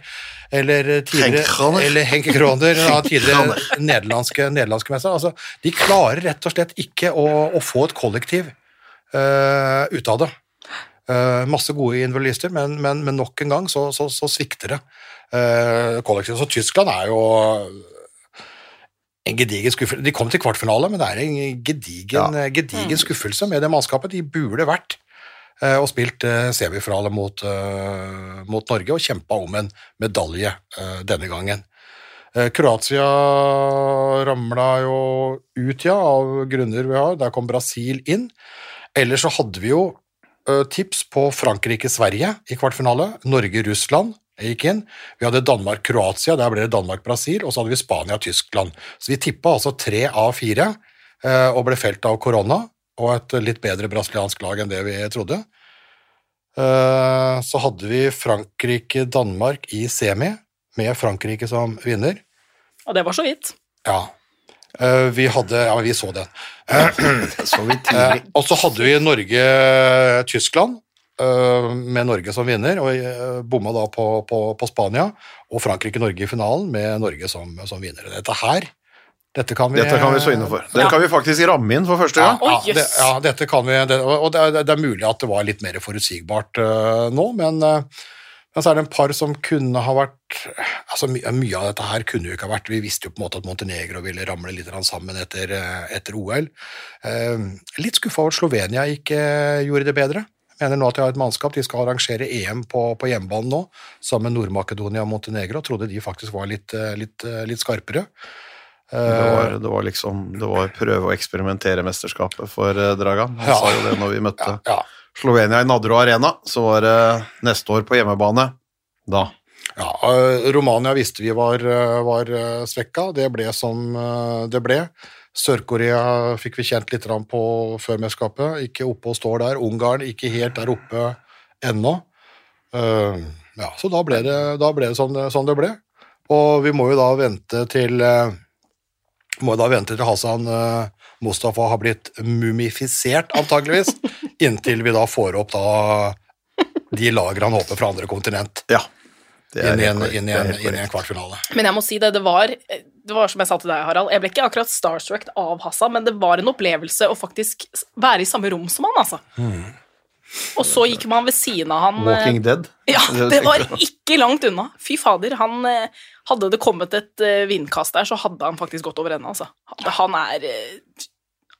eller tidligere Eller Henke Kroner, ja, tidligere nederlandske, nederlandske mester. Altså, de klarer rett og slett ikke å, å få et kollektiv uh, ut av det. Uh, masse gode individualister, men, men, men nok en gang så, så, så svikter det uh, kollektivt. Så Tyskland er jo en gedigen skuffelse. De kom til kvartfinale, men det er en gedigen, gedigen skuffelse med det mannskapet. De burde vært eh, og spilt eh, semifinale mot, eh, mot Norge og kjempa om en medalje eh, denne gangen. Eh, Kroatia ramla jo ut, ja, av grunner vi har. Der kom Brasil inn. Ellers så hadde vi jo eh, tips på Frankrike-Sverige i kvartfinale. Norge-Russland gikk inn. Vi hadde Danmark-Kroatia, der ble det Danmark-Brasil, og så hadde vi Spania-Tyskland. Så vi tippa altså tre av fire eh, og ble felt av korona, og et litt bedre brasiliansk lag enn det vi trodde. Eh, så hadde vi Frankrike-Danmark i semi, med Frankrike som vinner. Og det var så vidt. Ja. Eh, vi hadde Ja, vi så den. Så og så hadde vi Norge-Tyskland, med Norge som vinner, og eh, bomma da på, på, på Spania, og Frankrike-Norge i finalen med Norge som, som vinner. Dette her, dette kan vi Dette kan vi så inne for. Den Ja. kan vi faktisk ramme inn for første Ja, gang. Oi, ja, det, ja, dette kan vi, det, og det er, det er mulig at det var litt mer forutsigbart uh, nå, men, uh, men så er det en par som kunne ha vært altså my, Mye av dette her kunne jo ikke ha vært Vi visste jo på en måte at Montenegro ville ramle litt sammen etter, eh, etter OL. Uh, litt skuffa over at Slovenia ikke gjorde det bedre. Mener nå at de har et mannskap, de skal arrangere EM på, på hjemmebane nå, sammen med Nord-Makedonia og Montenegro. Trodde de faktisk var litt, eh, litt, eh, litt skarpere. Det var, det var liksom Det var prøve å eksperimentere mesterskapet for eh, Dragan. Han Ja. sa jo det når vi møtte Ja, ja. Slovenia i Nadro Arena. Så var det neste år på hjemmebane. Da. Ja, eh, Romania visste vi var, eh, var eh, svekka. Det ble som eh, det ble. Sør-Korea fikk vi kjent litt på før mesterskapet. Ikke oppe og står der. Ungarn ikke helt der oppe ennå. Eh, Ja, så da ble det, da ble det, sånn, det sånn det ble. Og vi må jo da vente til eh, må da vente til Hassan eh, Mustafa har blitt mumifisert, antageligvis, inntil vi da får opp da de lager han håper fra andre kontinent Ja. Det er inn i en, inn i en, inn i en kvartfinale. Men jeg må si det, det var, det var som jeg sa til deg, Harald, jeg ble ikke akkurat starstruck av Hassan, men det var en opplevelse å faktisk være i samme rom som han, altså. Og så gikk man ved siden av han. eh, Walking Dead. Ja, Det var ikke langt unna. Fy fader, han eh, Hadde det kommet et eh, vindkast der, så hadde han faktisk gått over ende, altså. Han er eh,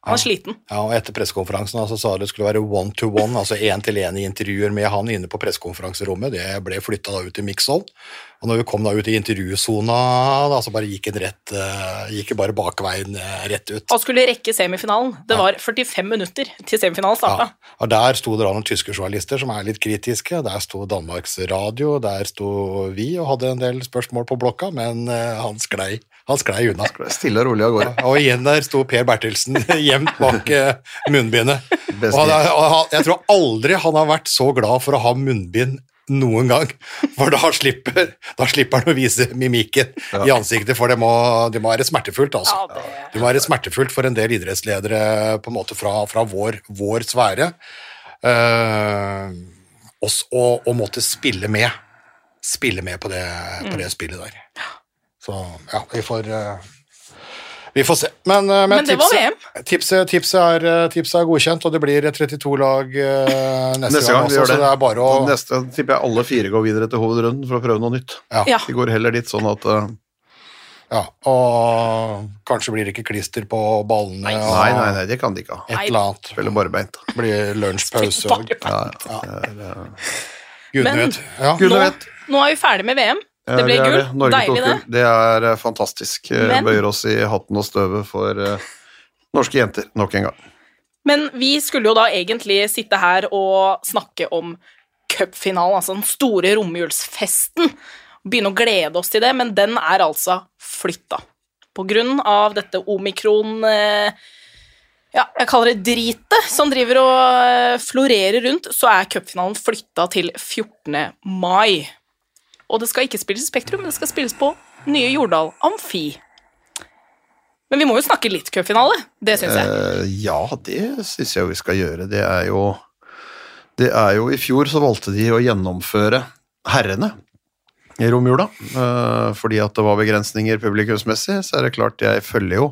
Han er sliten. Ja, og Etter pressekonferansen altså, sa det skulle være one to one, altså én til én i intervjuer med han inne på pressekonferanserommet. Det ble flytta ut i mixhold. Og når vi kom da ut i intervjusona, da, så bare gikk en rett eh, Gikk bare bakveien eh, rett ut. Og skulle rekke semifinalen. Det var 45 minutter til semifinalen starta. Ja, og Der sto det da noen tyske journalister som er litt kritiske. Der sto Danmarks Radio, der sto vi og hadde en del spørsmål på blokka, men eh, han sklei, han sklei unna. Stille og rolig av gårde. Og igjen der sto Per Bertelsen gjemt bak munnbindet. Og han, og han, jeg tror aldri han har vært så glad for å ha munnbind noen gang. For da slipper, da slipper han å vise mimikken i ansiktet, for det må, det må være smertefullt. altså. Ja, det- Det må være smertefullt for en del idrettsledere på en måte fra, fra vår, vår sfære uh, oss å, å måtte spille med. Spille med på det, på det spillet der. Så ja, vi får eh, vi får se. Men, eh, Men det var tipset, tipset, tipset, er, eh, tipset er godkjent, og det blir 32 lag eh, neste, Neste gang også, det. så det er bare å Neste tipper jeg alle fire går videre til hovedrunden for å prøve noe nytt. Ja. De går heller dit, sånn at uh, ja, Og kanskje blir det ikke klister på ballene Nei. og Nei, nei, nei, det kan de ikke ha. et eller annet. Spiller barbeint. Blir lunsjpause og Ja, ja. Gudene vet. Ja. Gudene Nå, nå er vi ferdig med VM. Det ble gull. Deilig, det. Det er eh, fantastisk. Eh, Men- Bøyer oss i hatten og støvet for uh, norske jenter nok en gang. Men vi skulle jo da egentlig sitte her og snakke om cupfinalen, altså den store romjulsfesten. Begynne å glede oss til det, men den er altså flytta. På grunn av dette omikron... eh, Ja, jeg kaller det dritet som driver og eh, florerer rundt, så er cupfinalen flytta til 14. mai. Og det skal ikke spilles i Spektrum, men det skal spilles på nye Jordal Amfi. Men vi må jo snakke litt cupfinale, det syns jeg. Uh, ja, det syns jeg vi skal gjøre. Det er jo Det er jo I fjor så valgte de å gjennomføre herrene i romjula. Uh, fordi at det var begrensninger publikumsmessig, så er det klart jeg følger jo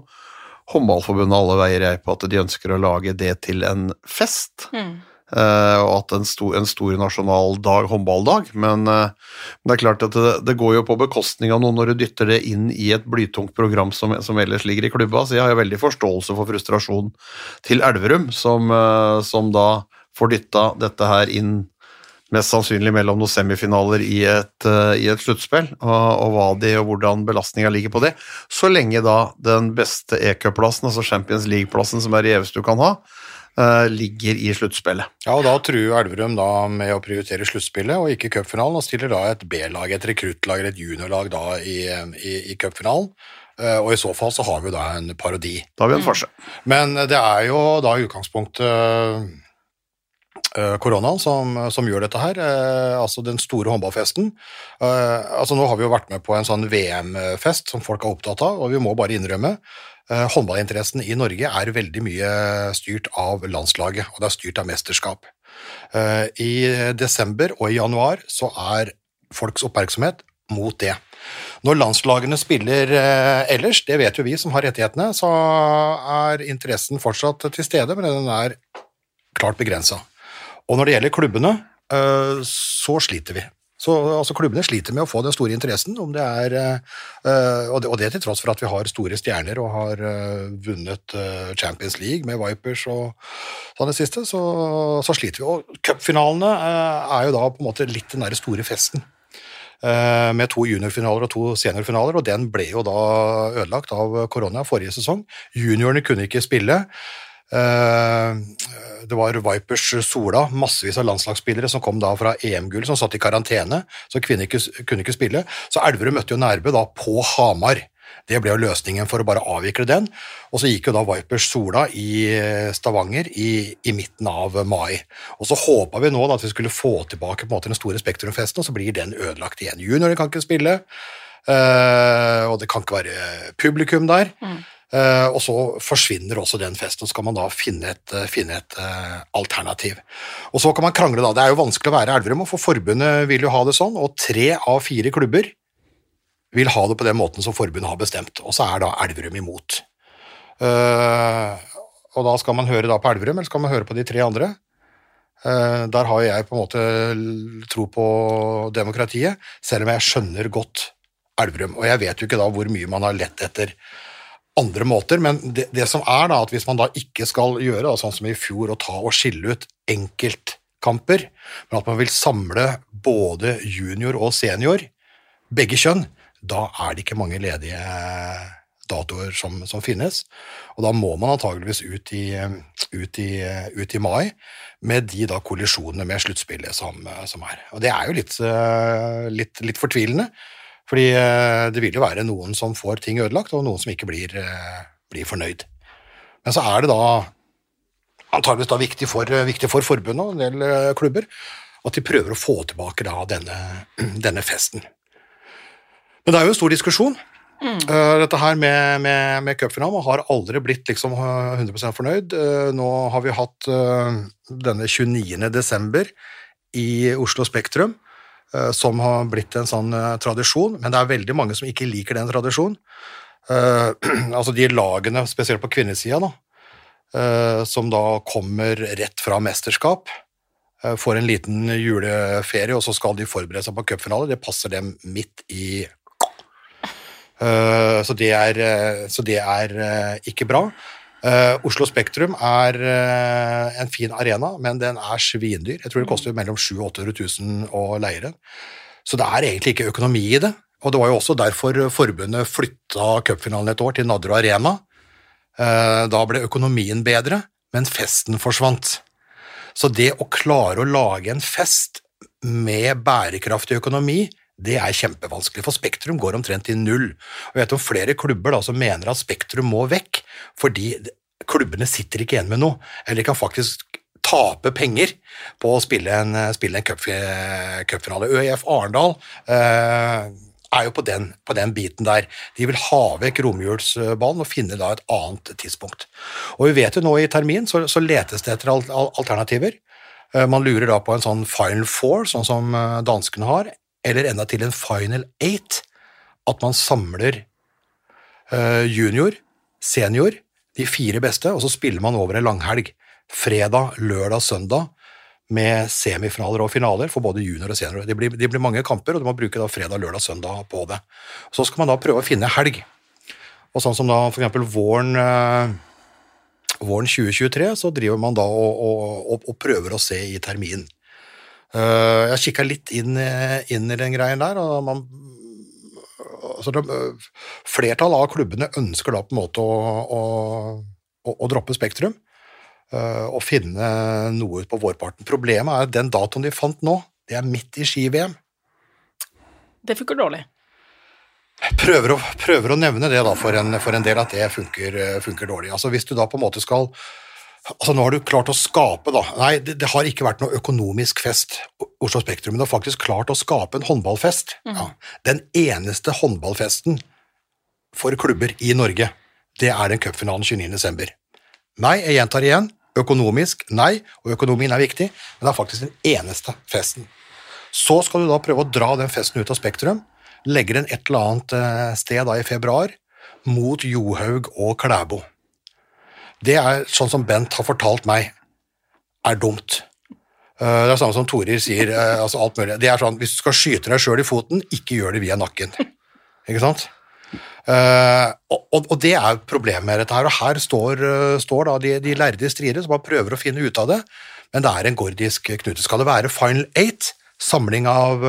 håndballforbundet alle veier jeg på at de ønsker å lage det til en fest. Eh, og at en stor, en stor nasjonal dag, håndballdag, men men det er klart at det, det, går jo på bekostning av noe når du dytter det inn i et blytungt program som, som, ellers ligger i klubba, så jeg har jo veldig forståelse for frustrasjon til Elverum, som, eh, som da får dytta dette her inn mest sannsynlig mellom noen semifinaler i et, i et sluttspill, og, og, hva de og hvordan belastninga ligger på det. Så lenge da den beste e-cupplassen, altså Champions League-plassen som er gjeveste du kan ha, ligger i sluttspillet. Ja, og da truer Elverum da med å prioritere sluttspillet og ikke cupfinalen, og stiller da et B-lag, et rekruttlag, et juniorlag da i, i, i cupfinalen. Uh, og i så fall så har vi jo da en parodi. Da har vi en farse. Men det er jo da i utgangspunktet Eh, koronaen som, som, gjør dette her, eh, altså den store håndballfesten. Eh, altså Nå har vi jo vært med på en sånn VM-fest som folk er opptatt av, og vi må bare innrømme håndballinteressen i Norge er veldig mye styrt av landslaget, og det er styrt av mesterskap. I desember og i januar så er folks oppmerksomhet mot det. Når landslagene spiller ellers, det vet jo vi som har rettighetene, så er interessen fortsatt til stede, men den er klart begrensa. Og når det gjelder klubbene, eh, så sliter vi. Så altså, Klubbene sliter med å få den store interessen, om det er, uh, og, det, og, det, til tross for at vi har store stjerner og har uh, vunnet uh, Champions League med Vipers og sånn det siste, så, så sliter vi. Og Cupfinalene er jo da på en måte litt den derre store festen. Med to juniorfinaler og to seniorfinaler, og den ble jo da ødelagt av korona forrige sesong. Juniorene kunne ikke spille. Eh, det var Vipers Sola, massevis av landslagsspillere som kom da fra EM-gull, som satt i karantene, så kvinner ikke, kunne ikke spille. Så Elverum møtte jo Nærbø da på Hamar. Det ble jo løsningen for å bare avvikle den. Og så gikk jo da Vipers Sola i Stavanger i, i midten av mai. Og så håpa vi nå da at vi skulle få tilbake på en måte den store Spektrumfesten, og så blir den ødelagt igjen. Juniorene kan ikke spille, uh, og det kan ikke være publikum der. Mm. Uh, og så forsvinner også den festen, og så skal man da finne et, uh, finne et uh, alternativ. Og så kan man krangle, da. Det er jo vanskelig å være Elverum, for forbundet vil jo ha det sånn, og tre av fire klubber vil ha det på den måten som forbundet har bestemt, og så er da Elverum imot. og da skal man høre da på Elverum, eller skal man høre på de tre andre? der har jeg på en måte tro på demokratiet, selv om jeg skjønner godt Elverum. Og jeg vet jo ikke da hvor mye man har lett etter andre måter, men det, det, som er da, at hvis man da ikke skal gjøre da, sånn som i fjor, å ta og skille ut enkeltkamper, men at man vil samle både junior og senior, begge kjønn, da er det ikke mange ledige datoer som, som finnes. Og da må man antageligvis ut i, ut i, ut i mai med de da kollisjonene med sluttspillet som, som, er. Og det er jo litt, litt, litt fortvilende. Fordi eh, det vil jo være noen som får ting ødelagt, og noen som ikke blir, eh, blir fornøyd. Men så er det da antageligvis da viktig for, viktig for forbundet og en del eh, klubber at de prøver å få tilbake da denne, denne festen. Men det er jo en stor diskusjon. Mm. Dette her med, med, med cupfinalen har aldri blitt liksom 100% fornøyd. Nå har vi hatt denne 29. desember i Oslo Spektrum. Eh, som har blitt en sånn eh, tradisjon, men det er veldig mange som ikke liker den tradisjonen. Uh, altså de lagene, spesielt på kvinnesida, da, som da kommer rett fra mesterskap, får en liten juleferie, og så skal de forberede seg på cupfinale. Det passer dem midt i så det er, så det er ikke bra. Uh, Oslo Spektrum er uh, en fin arena, men den er svindyr. Jeg tror det koster mellom 700 000 og 800 000 å leie den. Så det er egentlig ikke økonomi i det. Og det var jo også derfor forbundet flytta cupfinalen et år til Nadderud Arena. Uh, da ble økonomien bedre, men festen forsvant. Så det å klare å lage en fest med bærekraftig økonomi, det er kjempevanskelig, for Spektrum går omtrent i null. Og jeg vet om flere klubber da, som mener at Spektrum må vekk, fordi klubbene sitter ikke igjen med noe, eller de kan faktisk tape penger på å spille en, spille en cupfinale. ØIF Arendal eh, er jo på den, på den, biten der. De vil ha vekk romjulsballen og finne da et annet tidspunkt. Og vi vet jo nå i termin så, så letes det etter alternativer. Eh, man lurer da på en sånn final four, sånn som eh, danskene har, eller enda til en final eight. At man samler uh, junior, senior, de fire beste, og så spiller man over en langhelg. Fredag, lørdag, søndag med semifinaler og finaler for både junior og senior. Det blir, det blir mange kamper, og du må bruke da fredag, lørdag, søndag på det. Så skal man da prøve å finne helg. Og sånn som da eksempel våren, eh, våren 2023, så driver man da og, og, og, og prøver å se i termin. Eh, jeg kikka litt inn, inn, i den greien der, og man altså de, Flertallet av klubbene ønsker da på en måte å, å, å droppe Spektrum eh, og finne noe ut på vårparten. Problemet er at den datoen de fant nå, det er midt i ski-VM. Det funker dårlig. Prøver å, prøver å, nevne det da for en, for en del, at det funker, funker, dårlig. Altså Hvis du da på en måte skal Altså Nå har du klart å skape, da Nei, det, det har ikke vært noe økonomisk fest, Oslo Spektrum, men du har faktisk klart å skape en håndballfest. Mm. Ja. Den eneste håndballfesten for klubber i Norge, det er den cupfinalen 29.12. Nei, jeg gjentar igjen. Økonomisk, nei, og økonomien er viktig, men det er faktisk den eneste festen. Så skal du da prøve å dra den festen ut av Spektrum, legge den et eller annet eh, sted da i februar, mot Johaug og Klæbo. Det er sånn som Bent har fortalt meg, er dumt. Eh, det er samme som Torir sier, eh, altså alt mulig. Det er sånn, Hvis du skal skyte deg sjøl i foten, ikke gjør det via nakken. Ikke sant? Uh, og, og, det er problemet med dette her. Og her står, står da de, de lærde strider som bare prøver å finne ut av det, men det er en gordisk knute. Skal det være final eight, samling av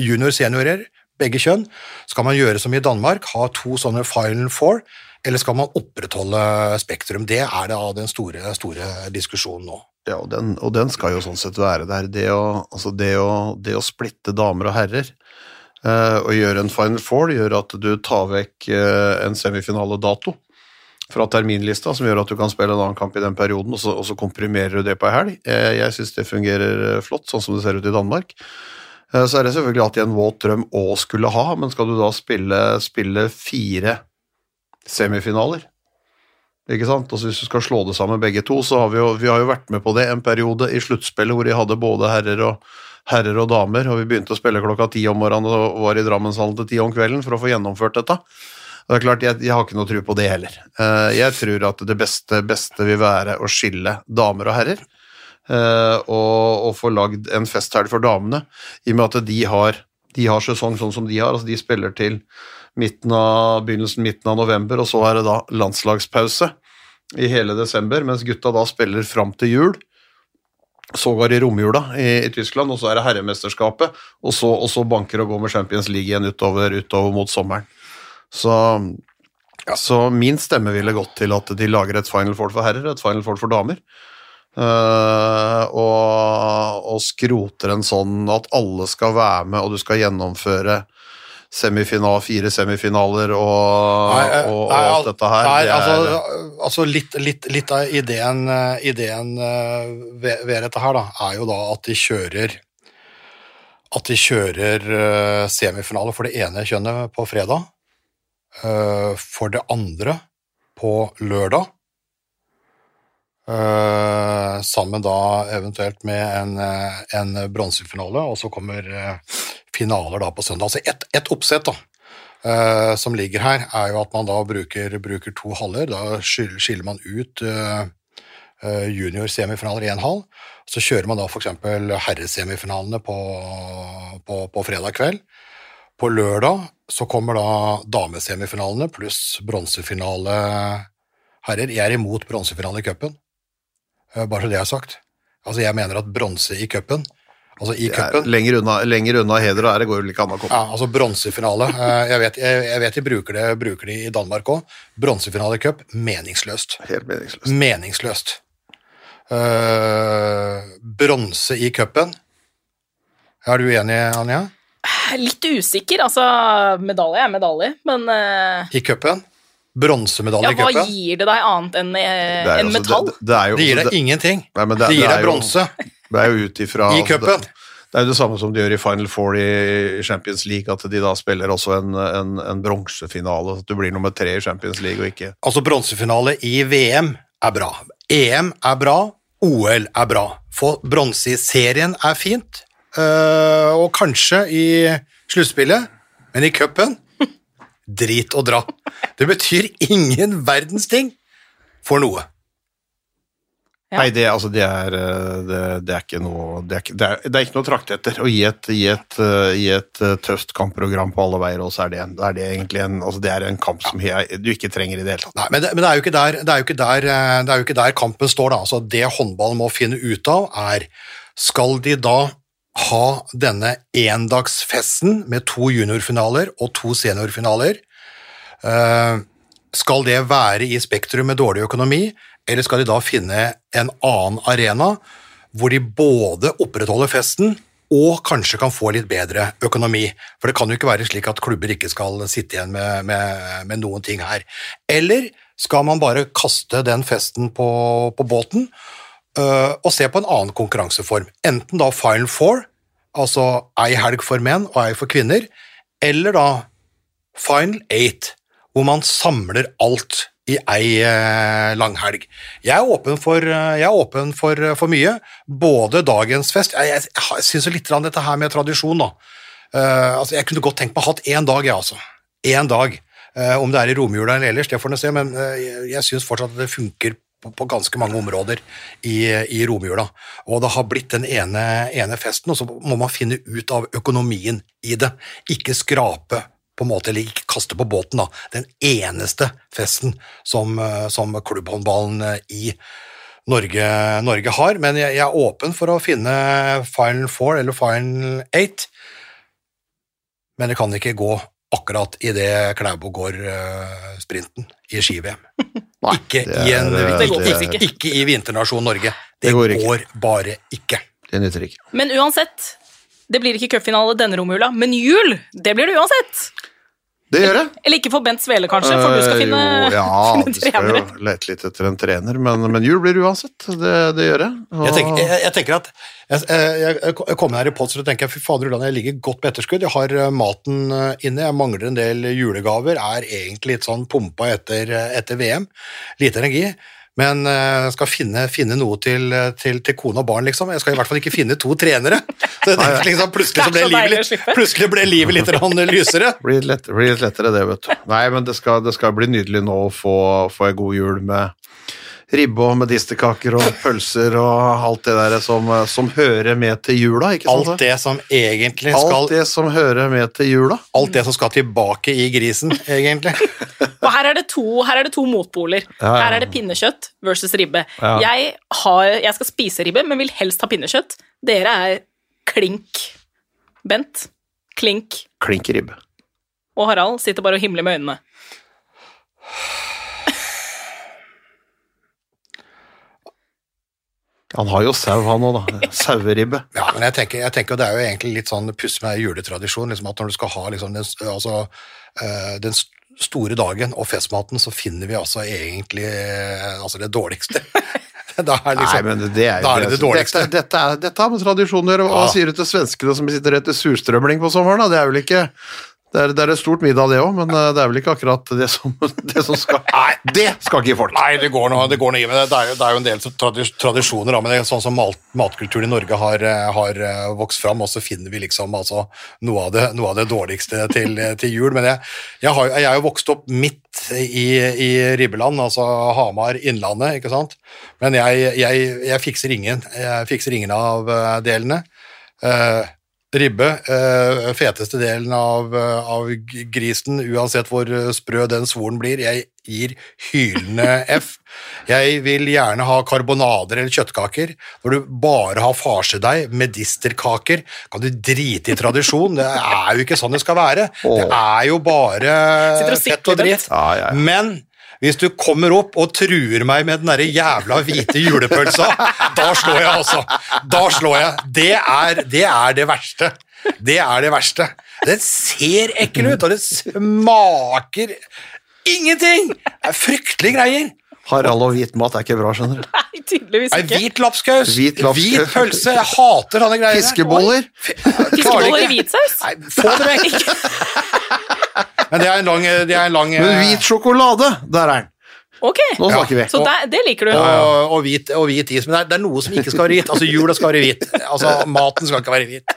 junior-seniorer, begge kjønn, skal man gjøre som i Danmark, ha to sånne final four, eller skal man opprettholde Spektrum? Det er da den store, store diskusjonen nå. Ja, og den, og den, skal jo sånn sett være der. Det å, altså det å, det å splitte damer og herrer eh, og gjøre en final four gjør at du tar vekk eh, en semifinaledato fra terminlista, som gjør at du kan spille en annen kamp i den perioden, og så, og så komprimerer du det på ei helg. Eh, jeg syns det fungerer eh, flott, sånn som det ser ut i Danmark. Eh, så er det selvfølgelig alltid en våt drøm å skulle ha, men skal du da spille, spille fire semifinaler. Ikke sant? Altså Hvis du skal slå det sammen begge to, så har vi jo, vi har jo vært med på det en periode i sluttspillet hvor de hadde både herrer og, herrer og damer, og vi begynte å spille klokka ti om morgenen og var i Drammenshallen til ti om kvelden for å få gjennomført dette. Det er klart, jeg, jeg har ikke noe tro på det heller. Eh, jeg tror at det beste, beste vil være å skille damer og herrer, eh, og, og få lagd en festhelg for damene, i og med at de har, de har sesong sånn som de har. altså De spiller til midten av, begynnelsen midten av november, og så er det da landslagspause i hele desember, mens gutta da spiller fram til jul. Sågar i romjula i, i, Tyskland, og så er det herremesterskapet, og så, og så banker og går med Champions League igjen utover, utover mot sommeren. Så, ja. så, min stemme ville gått til at de lager et Final Four for herrer, et Final Four for damer. Uh, og, og skroter en sånn at alle skal være med, og du skal gjennomføre semifinal, fire semifinaler og, nei, nei, og, og alt dette her. Nei, altså, altså litt, litt, litt, av ideen, eh, ideen eh, ved, ved, dette her da, er jo da at de kjører at de kjører semifinale for det ene kjønnet på fredag, for det andre på lørdag, sammen da eventuelt med en, en bronsefinale, og så kommer finaler da på søndag. Altså ett et oppsett da, uh, som ligger her, er jo at man da bruker, bruker to haller. Da skiller man ut uh, junior-semifinaler i én hall. Så kjører man da f.eks. herresemifinalene på, på, på fredag kveld. På lørdag så kommer da damesemifinalene pluss bronsefinale herrer. Jeg er imot bronsefinale i cupen, bare så det er sagt. Altså Jeg mener at bronse i cupen Altså i cupen. Lenger unna, lenger unna heder og ære går vel ikke an å komme. Ja, altså Bronsefinale. Eh, jeg, vet, jeg, jeg vet de bruker det, bruker det i Danmark òg. Bronsefinale i cup, meningsløst. Helt meningsløst. Meningsløst. Uh, bronse i cupen. Er du uenig, Anja? Litt usikker. Altså, medalje er medalje, men uh... I cupen? Bronsemedalje ja, i cupen? Hva gir det deg annet enn en metall? Det, det, det, det, gir deg ingenting. Nei, det, det, gir deg bronse. Det er jo ut ifra I cupen. Det er jo det samme som de gjør i Final Four i Champions League, at de da spiller også en, en, en bronsefinale. At du blir nummer tre i Champions League og ikke Altså, bronsefinale i VM er bra. EM er bra. OL er bra. Få bronse i serien er fint. Uh, og kanskje i sluttspillet, men i cupen drit og dra. Det betyr ingen verdens ting for noe. Ja. Nei, det, altså, det, er, eh, det, det er ikke noe Det er, ikke- det er, det er ikke noe å trakte etter. Å gi et, gi, et, eh, gi et eh, tøft kampprogram på alle veier, og så er det, en, er det egentlig en, altså, det er en kamp som jeg, du ikke trenger i det hele tatt. Nei, men det, men det, er jo ikke der, det, er jo ikke der, eh, det er jo ikke der kampen står. Da. Altså, det håndballen må finne ut av, er skal de da ha denne endagsfesten med to juniorfinaler og to seniorfinaler? Uh, skal det være i Spektrum med dårlig økonomi, eller skal de da finne en annen arena hvor de både opprettholder festen og kanskje kan få litt bedre økonomi. For det kan jo ikke være slik at klubber ikke skal sitte igjen med, med, med noen ting her. Eller skal man bare kaste den festen på, på båten øh, og se på en annen konkurranseform? Enten da Final Four, altså ei helg for menn og ei for kvinner, eller da Final Eight, hvor man samler alt i ei eh, langhelg. Jeg er åpen for, eh, jeg er åpen for, for mye. Både dagens fest Jeg, jeg, syns litt om dette her med tradisjon, da. Uh, altså, jeg kunne godt tenkt meg å hatt én dag, jeg, altså. Én dag. Uh, om det er i romjula eller ellers, det får en se, men uh, jeg, jeg syns fortsatt at det funker på, på ganske mange områder i, i romjula. Og det har blitt den ene, ene festen, og så må man finne ut av økonomien i det. Ikke skrape på en måte, eller ikke kaste på båten, da. Den eneste festen som, eh, som klubbhåndballen eh, i Norge, Norge har. Men jeg, jeg er åpen for å finne Final Four eller Final Eight, men det kan ikke gå akkurat idet Klæbo går eh, sprinten i ski-VM. Ikke, ikke, ikke. i vinternasjon Norge. Det, Det går går, bare ikke. Det nytter ikke. Men uansett, det blir ikke cupfinale denne romjula, men jul, det blir det uansett. Det gjør jeg. Eller ikke for Bent Svele, kanskje, for du skal Eh, finne, jo, Ja, finne du skal jo lete litt etter en trener, men, men jul blir uansett. Det, det gjør jeg. Og- Jeg tenker, jeg, jeg tenker at jeg, jeg, kommer her i Potsdam og tenker fy fader Ulland, jeg ligger godt på etterskudd. Jeg har eh, maten eh, inne, jeg mangler en del julegaver, er egentlig litt sånn pumpa etter, etter VM. Lite energi. Men eh, jeg skal finne, finne noe til, eh, til, til kone og barn, liksom. Jeg skal i hvert fall ikke finne to trenere. Så det, liksom, plutselig, så ble livet plutselig ble livet litt lysere. blir litt, blir litt lettere det, vet du. Nei, men det skal, det skal bli nydelig nå å få, få en god jul med ribbe og medisterkaker og pølser og alt det der som, som hører med til jula, ikke sant? Alt det som egentlig skal Alt det som hører med til jula. Alt det som skal tilbake i grisen, egentlig. Og her er det to, her er det to motpoler. Ja, ja. Her er det pinnekjøtt versus ribbe. Ja. Jeg, har, jeg skal spise ribbe, men vil helst ha pinnekjøtt. Dere er klink. Bent, klink. Klink ribbe. Og Harald sitter bare og himler med øynene. Han har jo sau, han òg, da. Saueribbe. Ja, men jeg tenker, jeg tenker det er jo egentlig litt sånn puss med juletradisjon, liksom at når du skal ha liksom den, altså, eh, den store dagen og festmaten, så finner vi altså egentlig eh, altså det dårligste. da er liksom, Nei, men det er, da er det det dårligste. Dette, dette, er, dette har med tradisjon å gjøre. Hva Ja. sier du til svenskene som sitter etter surstrømling på sommeren? Da? Det er vel ikke det er, det er et stort middag, det òg, men eh, det er vel ikke akkurat det som, det som skal Nei, det skal ikke folk! Nei, det går noe, det går noe i men det. Er jo, det er jo en del tradis- tradisjoner, men det er sånn som mat, matkulturen i Norge har, eh, har eh, vokst fram, og så finner vi liksom altså, noe, av det, noe av det dårligste til, til jul. Men jeg, jeg, har, jeg er jo vokst opp midt i, i Ribbeland, altså Hamar, Innlandet, ikke sant. Men jeg, jeg, jeg fikser ingen. Jeg fikser ingen av delene. Eh, Ribbe, eh, feteste delen av, eh, av grisen, uansett hvor eh, sprø den svoren blir. Jeg gir hylende F. Jeg vil gjerne ha karbonader eller kjøttkaker. Når du bare har farsedeig, medisterkaker, kan du drite i tradisjon. Det er jo ikke sånn det skal være. Det er jo bare fett og dritt. Ja, ja, ja. Men hvis du kommer opp og truer meg med den derre jævla hvite julepølsa, da slår jeg altså. Da slår jeg. Det er det, er det verste. Det er det verste. Den ser ekkel ut, og det smaker ingenting! Det er fryktelige greier. Harald og hvit mat er ikke bra, skjønner du. Nei, tydeligvis Nei, ikke. hvit lapskaus, Hvit hvit pølse, jeg hater sånne greier. Fiskeboller. Fiskeboller i hvitsaus? Nei, få det vekk! Men det er en lang, det er en lang Men hvit sjokolade, der er den! Ok, Nå snakker vi. så der, det liker du. og, og, hvit, og hvit is. Men det er, det er noe som ikke skal være hvit. Altså, jula skal være hvit. Altså, maten skal ikke være hvit.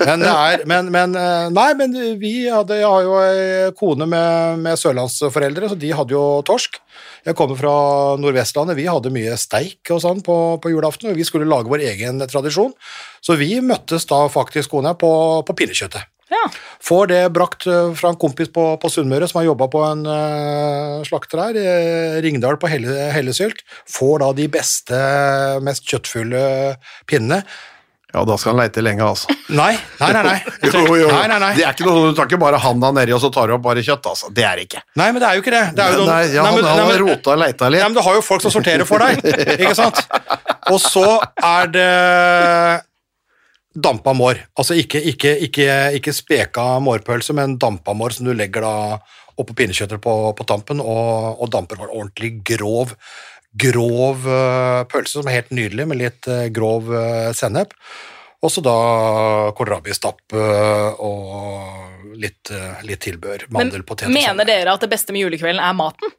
Men det er men, men, eh, Nei, men vi hadde Jeg har jo ei kone med, med sørlandsforeldre, så de hadde jo torsk. Jeg kommer fra Nordvestlandet, vi hadde mye steik og sånn på, på julaften, og vi skulle lage vår egen tradisjon. Så vi møttes da faktisk, kone, på, på pinnekjøttet. Ja. Får det brakt eh, fra en kompis på, på Sunnmøre som har jobba på en uh, slakter her, i Ringdal på Helle, Hellesylt. Får da de beste, mest kjøttfulle pinnene. Ja, da skal han leite lenge, altså. Nei, nei, nei. nei. Jo, jo. Nei, nei, nei. Det er ikke noe, Du tar ikke bare handa nedi og så tar du opp bare kjøtt, altså. Det er det ikke. Nei, men det er jo ikke det. det er jo noen, Nei, ja, men- han har rota og leita litt. Nei, men du har jo folk som sorterer for deg, ikke sant? Og så er det dampa mår. Altså ikke, ikke, ikke, ikke speka mårpølse, men dampa mår som du legger da oppå pinnekjøttet på, på tampen, og, og damper var ordentlig grov, grov eh, pølse, som er helt nydelig, med litt eh, grov eh, sennep. Og så da kålrabistapp og litt, litt tilbør. Men og sånn. mener dere at det beste med julekvelden er maten?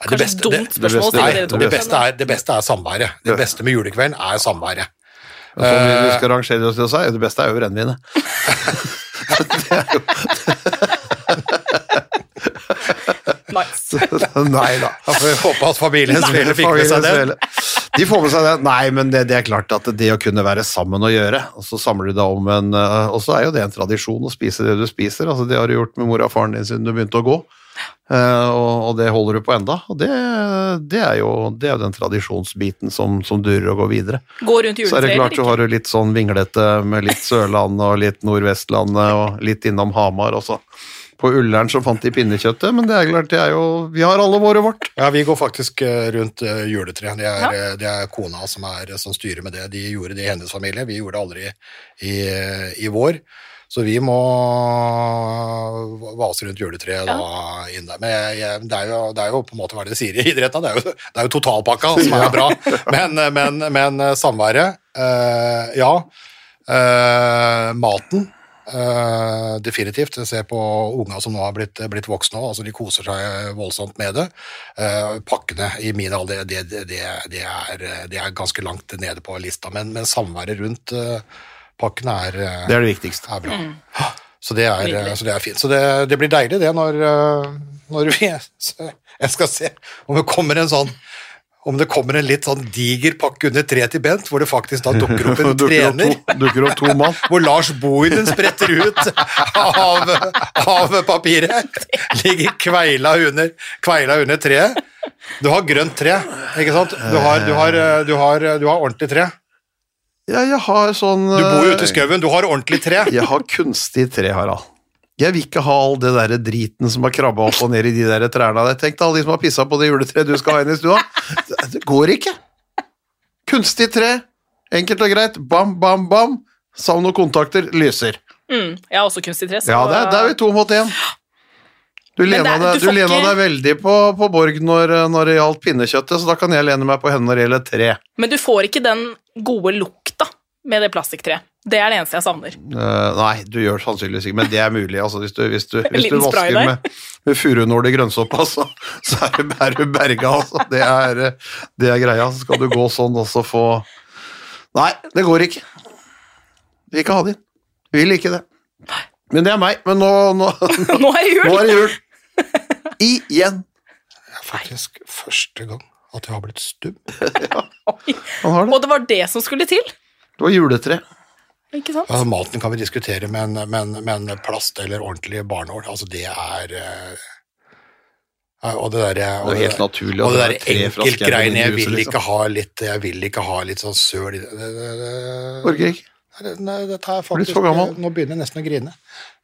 Kanskje det beste- dumt spørsmål å det stille dere to. det beste er, det beste er samværet. Det beste med julekvelden er samværet. Sånn, hvis Eh, du skal rangere det til seg, det beste er jo brennevinet. Nice. Nei da. Da får vi håpe at familien Svele fikk med seg det. De får med seg det. Nei, men det, det er klart at det å kunne være sammen og gjøre, og så samler du deg om en eh, Og så er jo det en tradisjon å spise det du spiser. altså Det har du gjort med mor og faren din siden du begynte å gå. Eh, og, det holder du på enda. Og det, det, er, jo, det er jo den tradisjonsbiten som, som durer og går videre. Gå rundt Så er det klart du så har du litt sånn vinglete med litt Sørlandet og litt Nordvestlandet og litt innom Hamar også. På Ullern så fant de pinnekjøttet, men det er klart, det er jo Vi har alle våre vårt. Ja, vi går faktisk eh, rundt juletre. juletreet. Det, er, Ja. eh, det er kona som, er, som styrer med det. De gjorde det i hennes familie, vi gjorde det aldri i, i vår. Så vi må vase rundt juletreet da inn der. Men jeg, jeg, det, er jo, det er jo på en måte hva er det de sier i idretten, det er jo, det er jo totalpakka som er bra. Men, men, men eh, samværet, eh, ja. Eh, maten, Uh, definitivt. Jeg ser på unga som nå har blitt, blitt voksne, altså de koser seg voldsomt med det. Uh, pakkene i min alder, det, det, det, det, er, det er ganske langt nede på lista, men, men samværet rundt eh, pakkene er, eh, Det er det viktigste. er bra. Så det er, så det er fint. Så det, det blir deilig det når, øh, når vi Jeg skal se om det kommer en sånn om det kommer en litt sånn diger pakke under treet til Bent, hvor det faktisk da dukker opp en Dukker opp trener. to, dukker opp to mann. Hvor Lars Bohinen spretter ut av, av papiret. Ligger kveila under, kveila under treet. Du har grønt tre, ikke sant? Du har, du har, du har, du har ordentlig tre. Ja, jeg har sånn Du bor jo ute i skauen, du har ordentlig tre. Jeg har kunstig tre, Harald. Jeg vil ikke ha all det der driten som har krabba opp og ned i de der trærne. Tenk deg alle de som har pissa på det juletreet du skal ha inn i stua. Det- går ikke. Kunstig tre, enkelt og greit. Bam, bam, bam. Savn og kontakter lyser. Mm, jeg har også kunstig tre. så- Ja, der, der er vi to mot én. Du lena, det deg, du lena ikke- deg veldig på, på Borg når, når det gjaldt pinnekjøttet, så da kan jeg lene meg på henne når det gjelder tre. Men du får ikke den gode lukta med det plastikktreet. Det er det eneste jeg savner. Uh, nei, du gjør sannsynligvis ikke, men det er mulig. Altså, hvis du, hvis du, hvis du vasker der. med, med furunål i grønnsåpe, så, så er du, er du berga. Altså. Det, er, det er greia. Så skal du gå sånn og så få Nei, det går ikke. Vil ikke ha det inn. Vil ikke det. Men det er meg. Men nå, nå, Nå er det jul! nå er det jul. Igjen. Det er faktisk første gang at jeg har blitt stum. Oi. Han har det. Og det var det som skulle til. Det var juletre. Ikke sant? Altså, maten kan vi diskutere, men, men, men plast eller ordentlig barnål, altså det er eh, Og det derre Det er helt naturlig. Og det er der enkeltgreiene, jeg vil liksom. ikke ha litt Jeg vil ikke ha litt sånn søl i det. det, det, det Orker ikke. Nei, dette er faktisk for gammel. Nå begynner jeg nesten å grine.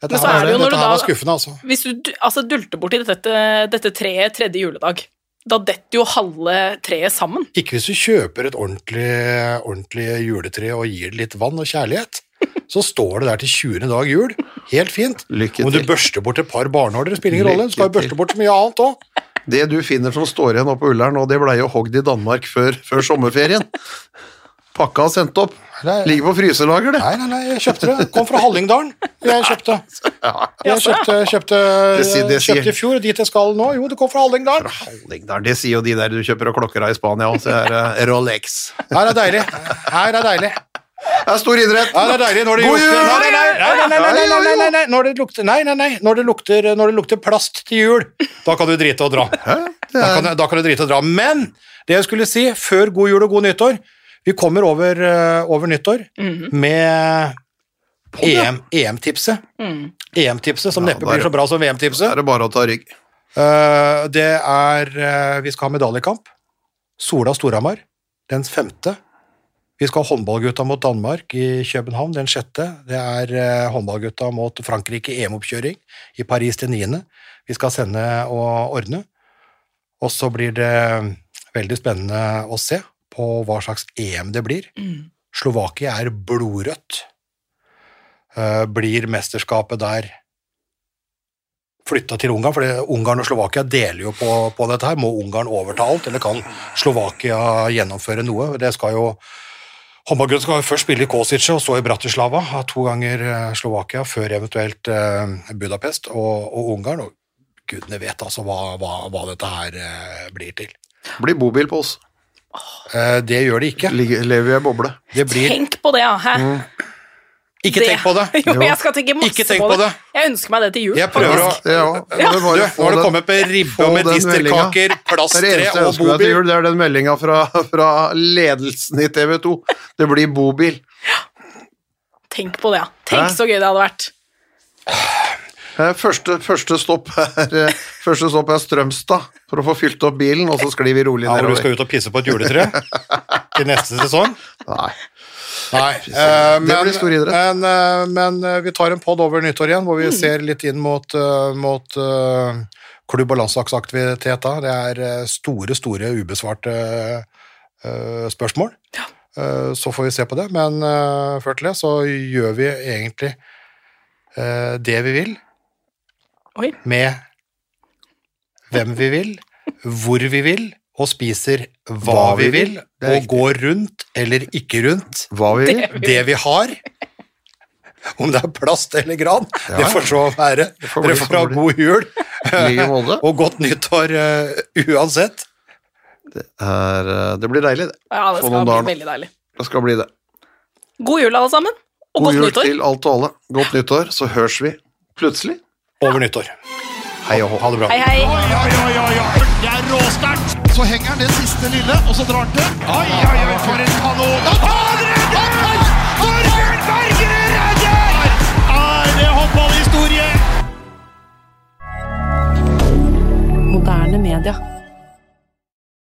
Dette, her, er det dette du her da- var skuffende, altså. Hvis du du- altså, dulter borti dette, dette treet tredje juledag, da detter jo halve treet sammen. Ikke hvis du kjøper et ordentlig, ordentlig juletre og gir det litt vann og kjærlighet. Så står det der til 20. dag jul. Helt fint. Lykke til. Om du børster bort et par barnåler, det spiller ingen rolle. Du skal jo børste bort så mye annet òg. Det du finner som står igjen oppe på Ullern, og det blei jo hogd i Danmark før, før sommerferien pakka og sendt opp. Ligger på fryselager, det. Nei, nei, nei, jeg kjøpte det. Kom fra Hallingdalen. Jeg kjøpte. Jeg kjøpte, kjøpte, kjøpte i fjor, dit jeg skal nå. Jo, det kom fra Hallingdalen. Fra Hallingdalen. Det sier jo de der du kjøper av klokker av i Spania òg, så er det Rolex. Her er deilig. Her er deilig. Det er stor idrett. Ja, det er deilig når det God jul! Nei, nei, nei, når det lukter, nei, nei. Når, det lukter, plast til jul, da kan du drite og dra. Da kan, da kan du drite og dra. Men det jeg skulle si, før god jul og god nyttår vi kommer over, eh, over nyttår med EM, EM-tipset. EM-tipset, som Ja, neppe blir så bra som VM-tipset. er det bare å ta rygg. Uh, det er uh, Vi skal ha medaljekamp. Sola Storhamar den femte. Vi skal ha håndballgutta mot Danmark i København den sjette. Det er uh, håndballgutta mot Frankrike EM-oppkjøring i Paris den niende. Vi skal sende og ordne. Og så blir det veldig spennende å se på hva slags EM det blir. Slovakia er blodrødt. Eh, blir mesterskapet der flytta til Ungarn, for Ungarn og Slovakia deler jo på, på dette her. Må Ungarn overta alt, eller kan Slovakia gjennomføre noe? Det skal jo Håndballgutta skal jo først spille i Kosice og så i Bratislava, to ganger eh, Slovakia, før eventuelt eh, Budapest og, og Ungarn. Og gudene vet altså hva, hva, hva dette her blir til. Blir bobil på oss. Eh, det gjør det ikke. Ligger, lever i ei boble. Det blir Tenk på det, ja. Hæ? Ikke tenk på det! Jo, jeg skal tenke masse Ikke tenk på, på det. det. Jeg ønsker meg det til jul. Jeg prøver å. Ja, Du, nå har det kommet med ribbe og med den medisterkaker, Det er det plastre eneste jeg og ønsker meg til bobil. jul, det er den meldinga fra, fra ledelsen i TV 2. Det blir bobil. Tenk på det, ja. Tenk Hæ? så gøy det hadde vært. Eh, Første, første, stopp er, eh, første stopp er Strømstad, for å få fylt opp bilen, og så sklir vi rolig nedover. Ja, hvor du skal ut og pisse på et juletre til neste sesong? Nei. Nei, eh, men, blir stor idrett. men, eh, men eh, vi tar en podd over nyttår igjen, hvor vi ser litt inn mot, mot klubb- og landslagsaktivitet. da. Det er eh, store, store ubesvarte eh, spørsmål. Eh, Så får vi se på det, men før til det så gjør vi egentlig eh, det vi vil, Oi. med hvem vi vil, hvor vi vil, og spiser hva, Hva vi vi vil, vil. Det og går rundt eller ikke rundt Hva vi vil. Det- det vi har. Om det er plast eller gran, Ja. det får så være. får Dere får ha god jul og godt nyttår uh, uansett. Er, eh, det blir deilig, det. Ja, det skal bli veldig deilig. Det skal bli det. God jul, alle sammen. Og God godt jul til alt og alle. Godt nyttår, så høres vi plutselig. Over nyttår. Hei og hå. Ha det bra. Hei, hei. Oi, oi, oi, oi, oi. Det er råsterkt. Så henger han det siste lille, og så drar han til. Oi, oi, oi, for en kanon. Han redder! Torbjørn Bergerud redder! Er det håndballhistorie? Moderne media.